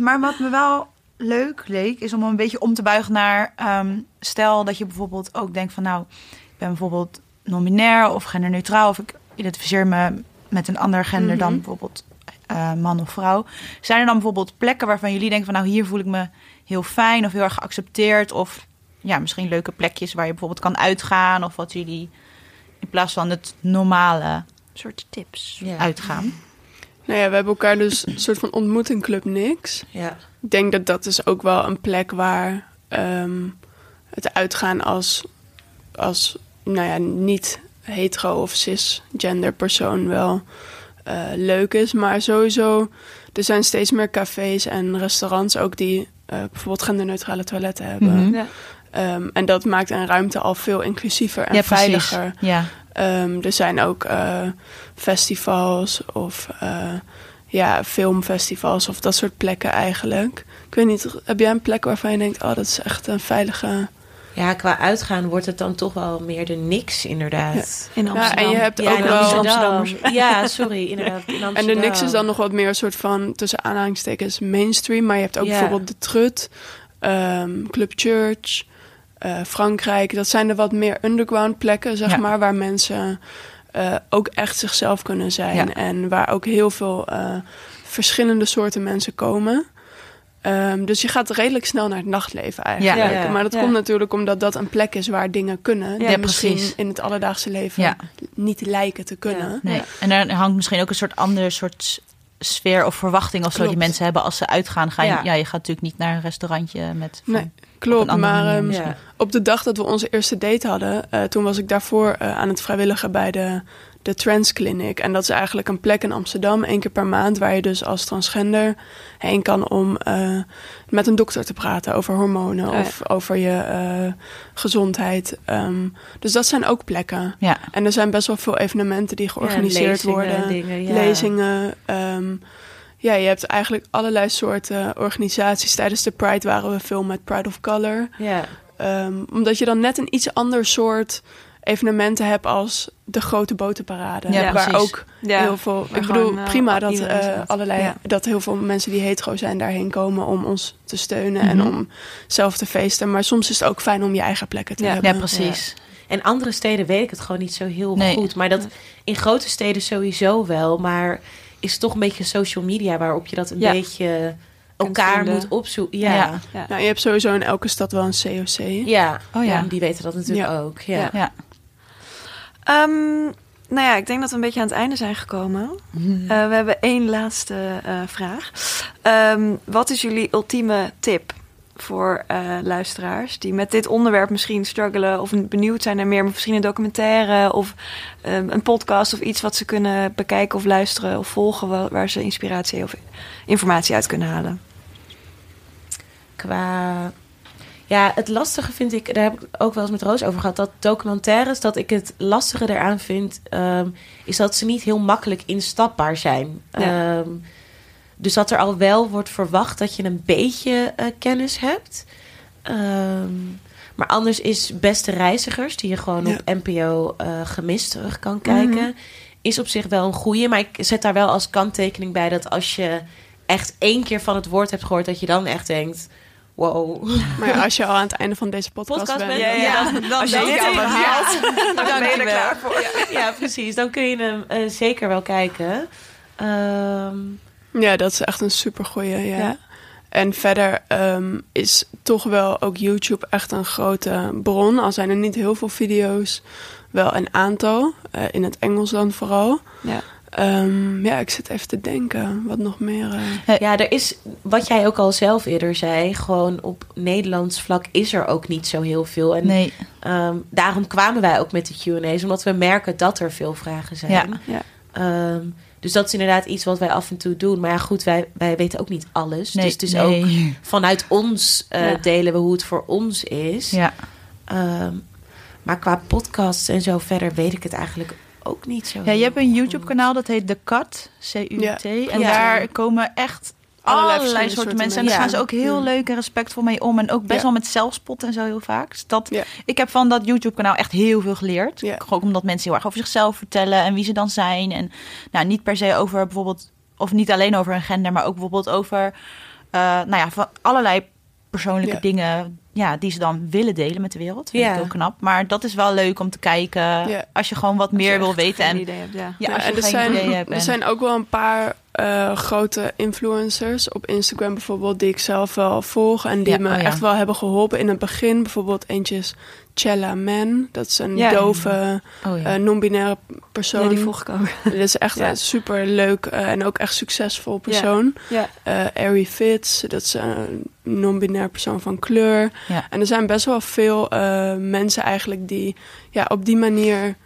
maar wat me wel leuk leek, is om een beetje om te buigen naar... ehm, stel dat je bijvoorbeeld ook denkt van... nou, ik ben bijvoorbeeld non-binair of genderneutraal... of ik identificeer me met een ander gender dan Mhm. bijvoorbeeld eh, man of vrouw. Zijn er dan bijvoorbeeld plekken waarvan jullie denken van... nou, hier voel ik me heel fijn of heel erg geaccepteerd... of ja, misschien leuke plekjes waar je bijvoorbeeld kan uitgaan... of wat jullie in plaats van het normale soort tips. Ja. uitgaan. Nou ja, we hebben elkaar dus een soort van ontmoet in Club Nix. Ja. Ik denk dat dat is ook wel een plek waar ehm, het uitgaan als, als nou ja, niet hetero of cisgender persoon wel eh, leuk is. Maar sowieso, er zijn steeds meer cafés en restaurants ook die bijvoorbeeld genderneutrale toiletten hebben. Mhm. Ja. Ehm, en dat maakt een ruimte al veel inclusiever en ja, precies. veiliger. Ja, Ehm, er zijn ook eh, festivals of eh, ja, filmfestivals of dat soort plekken eigenlijk. Ik weet niet, heb jij een plek waarvan je denkt, oh, dat is echt een veilige Ja, qua uitgaan wordt het dan toch wel meer de niks, inderdaad. In Ja, Amsterdam. en je hebt Ja, ook in wel... Amsterdam. Ja, sorry, inderdaad. In *laughs* En Amsterdam. de niks is dan nog wat meer een soort van, tussen aanhalingstekens, mainstream. Maar je hebt ook Ja. bijvoorbeeld de Trut, ehm, Club Church, eh, Frankrijk. Dat zijn de wat meer underground plekken, zeg Ja. maar, waar mensen eh, ook echt zichzelf kunnen zijn. Ja. En waar ook heel veel eh, verschillende soorten mensen komen. Ehm, dus je gaat redelijk snel naar het nachtleven eigenlijk. Ja, ja. Maar dat komt natuurlijk omdat dat een plek is waar dingen kunnen. die misschien precies. in het alledaagse leven niet lijken te kunnen. Nee. En daar hangt misschien ook een soort andere soort sfeer of verwachting of zo die mensen hebben als ze uitgaan. Gaan, ja. Ja. je gaat natuurlijk niet naar een restaurantje met... van- Nee, klopt. Maar ehm, op de dag dat we onze eerste date hadden, eh, toen was ik daarvoor eh, aan het vrijwilligen bij de, de Trans Clinic. En dat is eigenlijk een plek in Amsterdam, één keer per maand, waar je dus als transgender heen kan om eh, met een dokter te praten over hormonen Oh ja. of over je eh, gezondheid. Ehm, dus dat zijn ook plekken. Ja. En er zijn best wel veel evenementen die georganiseerd lezingen, worden. dingen. Lezingen. ehm, ja, je hebt eigenlijk allerlei soorten organisaties. Tijdens de Pride waren we veel met Pride of Color. Ja. Ehm, omdat je dan net een iets ander soort evenementen hebt als de grote botenparade. Ja, waar precies. ook Ja. heel veel. Waar Ik bedoel, gewoon, eh, prima dat eh, allerlei Ja. dat heel veel mensen die hetero zijn daarheen komen om ons te steunen en Mhm. om zelf te feesten. Maar soms is het ook fijn om je eigen plekken te Ja. hebben. ja, precies. En andere steden weet ik het gewoon niet zo heel Nee. goed. Maar dat in grote steden sowieso wel. Maar is het toch een beetje social media waarop je dat een Ja. beetje elkaar moet opzoeken. Ja. Ja. Ja. Ja. Nou, je hebt sowieso in elke stad wel een COC. Oh ja. die weten dat natuurlijk Ja. ook. Ja. Ehm, nou ja, ik denk dat we een beetje aan het einde zijn gekomen. Eh, we hebben één laatste eh, vraag. Ehm, wat is jullie ultieme tip voor eh, luisteraars die met dit onderwerp misschien struggelen of benieuwd zijn naar meer, misschien een documentaire of ehm, een podcast of iets wat ze kunnen bekijken of luisteren of volgen wa- waar ze inspiratie of informatie uit kunnen halen? Qua. Ja, het lastige vind ik, daar heb ik ook wel eens met Roos over gehad, dat documentaires, dat ik het lastige eraan vind, ehm, is dat ze niet heel makkelijk instapbaar zijn. Ja. Ehm, dus dat er al wel wordt verwacht dat je een beetje eh, kennis hebt. Ehm, maar anders is Beste Reizigers, die je gewoon Ja. op NPO eh, gemist terug kan kijken, is op zich wel een goeie. Maar ik zet daar wel als kanttekening bij dat als je echt één keer van het woord hebt gehoord, dat je dan echt denkt: wow. Maar ja, als je al aan het einde van deze podcast, Podcast bent... ja, ja. Dan Als je dit al, *laughs* ben je er klaar voor. ja, precies. Dan kun je hem eh, zeker wel kijken. Ehm, Ja, dat is echt een supergoeie, ja. Ja. En verder ehm, is toch wel ook YouTube echt een grote bron. Al zijn er niet heel veel video's, wel een aantal. eh, in het Engels dan vooral. Ja. Ehm, ja, ik zit even te denken. Wat nog meer? eh, ja, er is, wat jij ook al zelf eerder zei, gewoon op Nederlands vlak is er ook niet zo heel veel. En Nee. ehm, daarom kwamen wij ook met de Q&A's, omdat we merken dat er veel vragen zijn. Ja. Ja. Ehm, dus dat is inderdaad iets wat wij af en toe doen. Maar ja, goed, wij, wij weten ook niet alles. Nee. Dus het is nee. ook vanuit ons eh, Ja. delen we hoe het voor ons is. Ja. Ehm, maar qua podcasts en zo verder weet ik het eigenlijk ook niet zo. ja, je hebt een YouTube-kanaal dat heet The Cut, C-U-T. En Ja. daar komen echt Allerlei soorten soorten mensen. En daar gaan ze ook heel Ja. leuk en respectvol mee om. En ook best Ja. wel met zelfspot en zo heel vaak. Dus dat, Ja. Ik heb van dat YouTube-kanaal echt heel veel geleerd. Ja. Ook omdat mensen heel erg over zichzelf vertellen en wie ze dan zijn. En nou, niet per se over bijvoorbeeld, of niet alleen over een gender, maar ook bijvoorbeeld over, eh, nou ja, van allerlei persoonlijke Ja. dingen ja, die ze dan willen delen met de wereld. Vind Ja. ik heel knap. Maar dat is wel leuk om te kijken Ja. als je gewoon wat meer wil weten. En En idee hebt, ja. ja, als en je er geen zijn, idee hebt. er en- zijn ook wel een paar eh, grote influencers op Instagram bijvoorbeeld... die ik zelf wel volg en die Ja, me oh ja. echt wel hebben geholpen in het begin. Bijvoorbeeld eentje is Chella Man. Dat is een Ja. dove, oh, eh, non-binaire persoon. Die volg ik ook. *laughs* Dat is echt een super leuk en ook echt succesvol persoon. Ja. Eh Ari Fitz, dat is een non-binair persoon van kleur. Ja. En er zijn best wel veel eh, mensen eigenlijk die ja, op die manier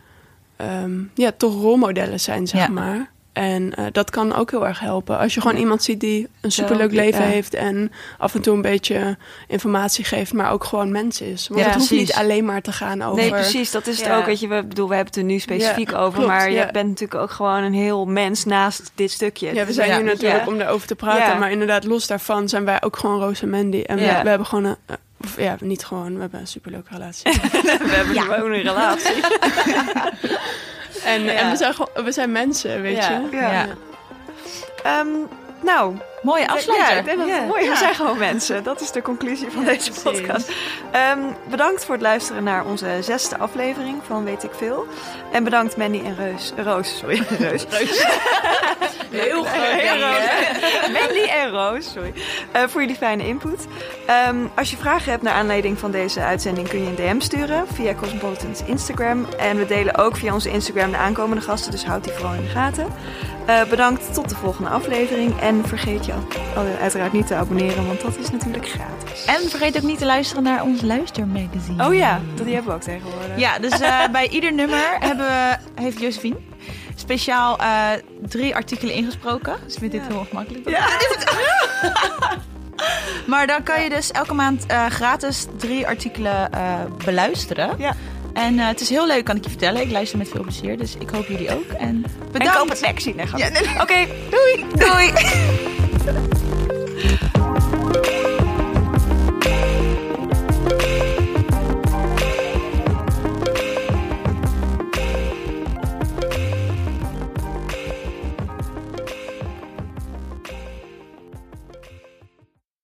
ehm, ja, toch rolmodellen zijn, zeg maar. En eh, dat kan ook heel erg helpen. Als je gewoon iemand ziet die een superleuk Ja, leven ja. heeft en af en toe een beetje informatie geeft, maar ook gewoon mens is. Want het hoeft precies. niet alleen maar te gaan over. Nee, precies. Dat is het ook. Weet je, we, bedoel, we hebben het er nu specifiek over. klopt, maar je bent natuurlijk ook gewoon een heel mens naast dit stukje. Ja, we zijn hier natuurlijk om daarover te praten. Maar inderdaad, los daarvan zijn wij ook gewoon Roos en Mandy. En we, hebben gewoon een, Of, ja, niet gewoon. We hebben een superleuke relatie. *laughs* We hebben gewoon een relatie. *laughs* en, Ja. en we, zijn gewoon, we zijn mensen, weet Ja. je. Ja. Ehm, nou, Mooie afsluiter. Ja, ik denk dat het Ja. mooi. We zijn gewoon mensen. Dat is de conclusie van deze podcast. Ehm, bedankt voor het luisteren naar onze zesde aflevering van Weet ik Veel. En bedankt Mandy en Reus. Roos, sorry. *laughs* Reus. *laughs* Heel Heel Roos. *laughs* Mandy en Roos, sorry. Eh, voor jullie fijne input. Ehm, als je vragen hebt naar aanleiding van deze uitzending kun je een DM sturen via Cosmopolitan's Instagram. En we delen ook via onze Instagram de aankomende gasten, dus houd die vooral in de gaten. Eh, bedankt tot de volgende aflevering. En vergeet je al- uiteraard niet te abonneren, want dat is natuurlijk gratis. En vergeet ook niet te luisteren naar ons luistermagazine. Oh ja, dat die hebben we ook tegenwoordig. Ja, dus eh, *laughs* bij ieder nummer hebben we, heeft Josephine speciaal eh, drie artikelen ingesproken. Dus ik vind dit heel ongemakkelijk. Ja. *laughs* *laughs* Maar dan kan je dus elke maand gratis drie artikelen beluisteren. Ja. En eh, het is heel leuk, kan ik je vertellen. Ik luister met veel plezier, dus ik hoop jullie ook. En En bedankt. koop het magazine. Ja. Oké, doei! Doei! *laughs*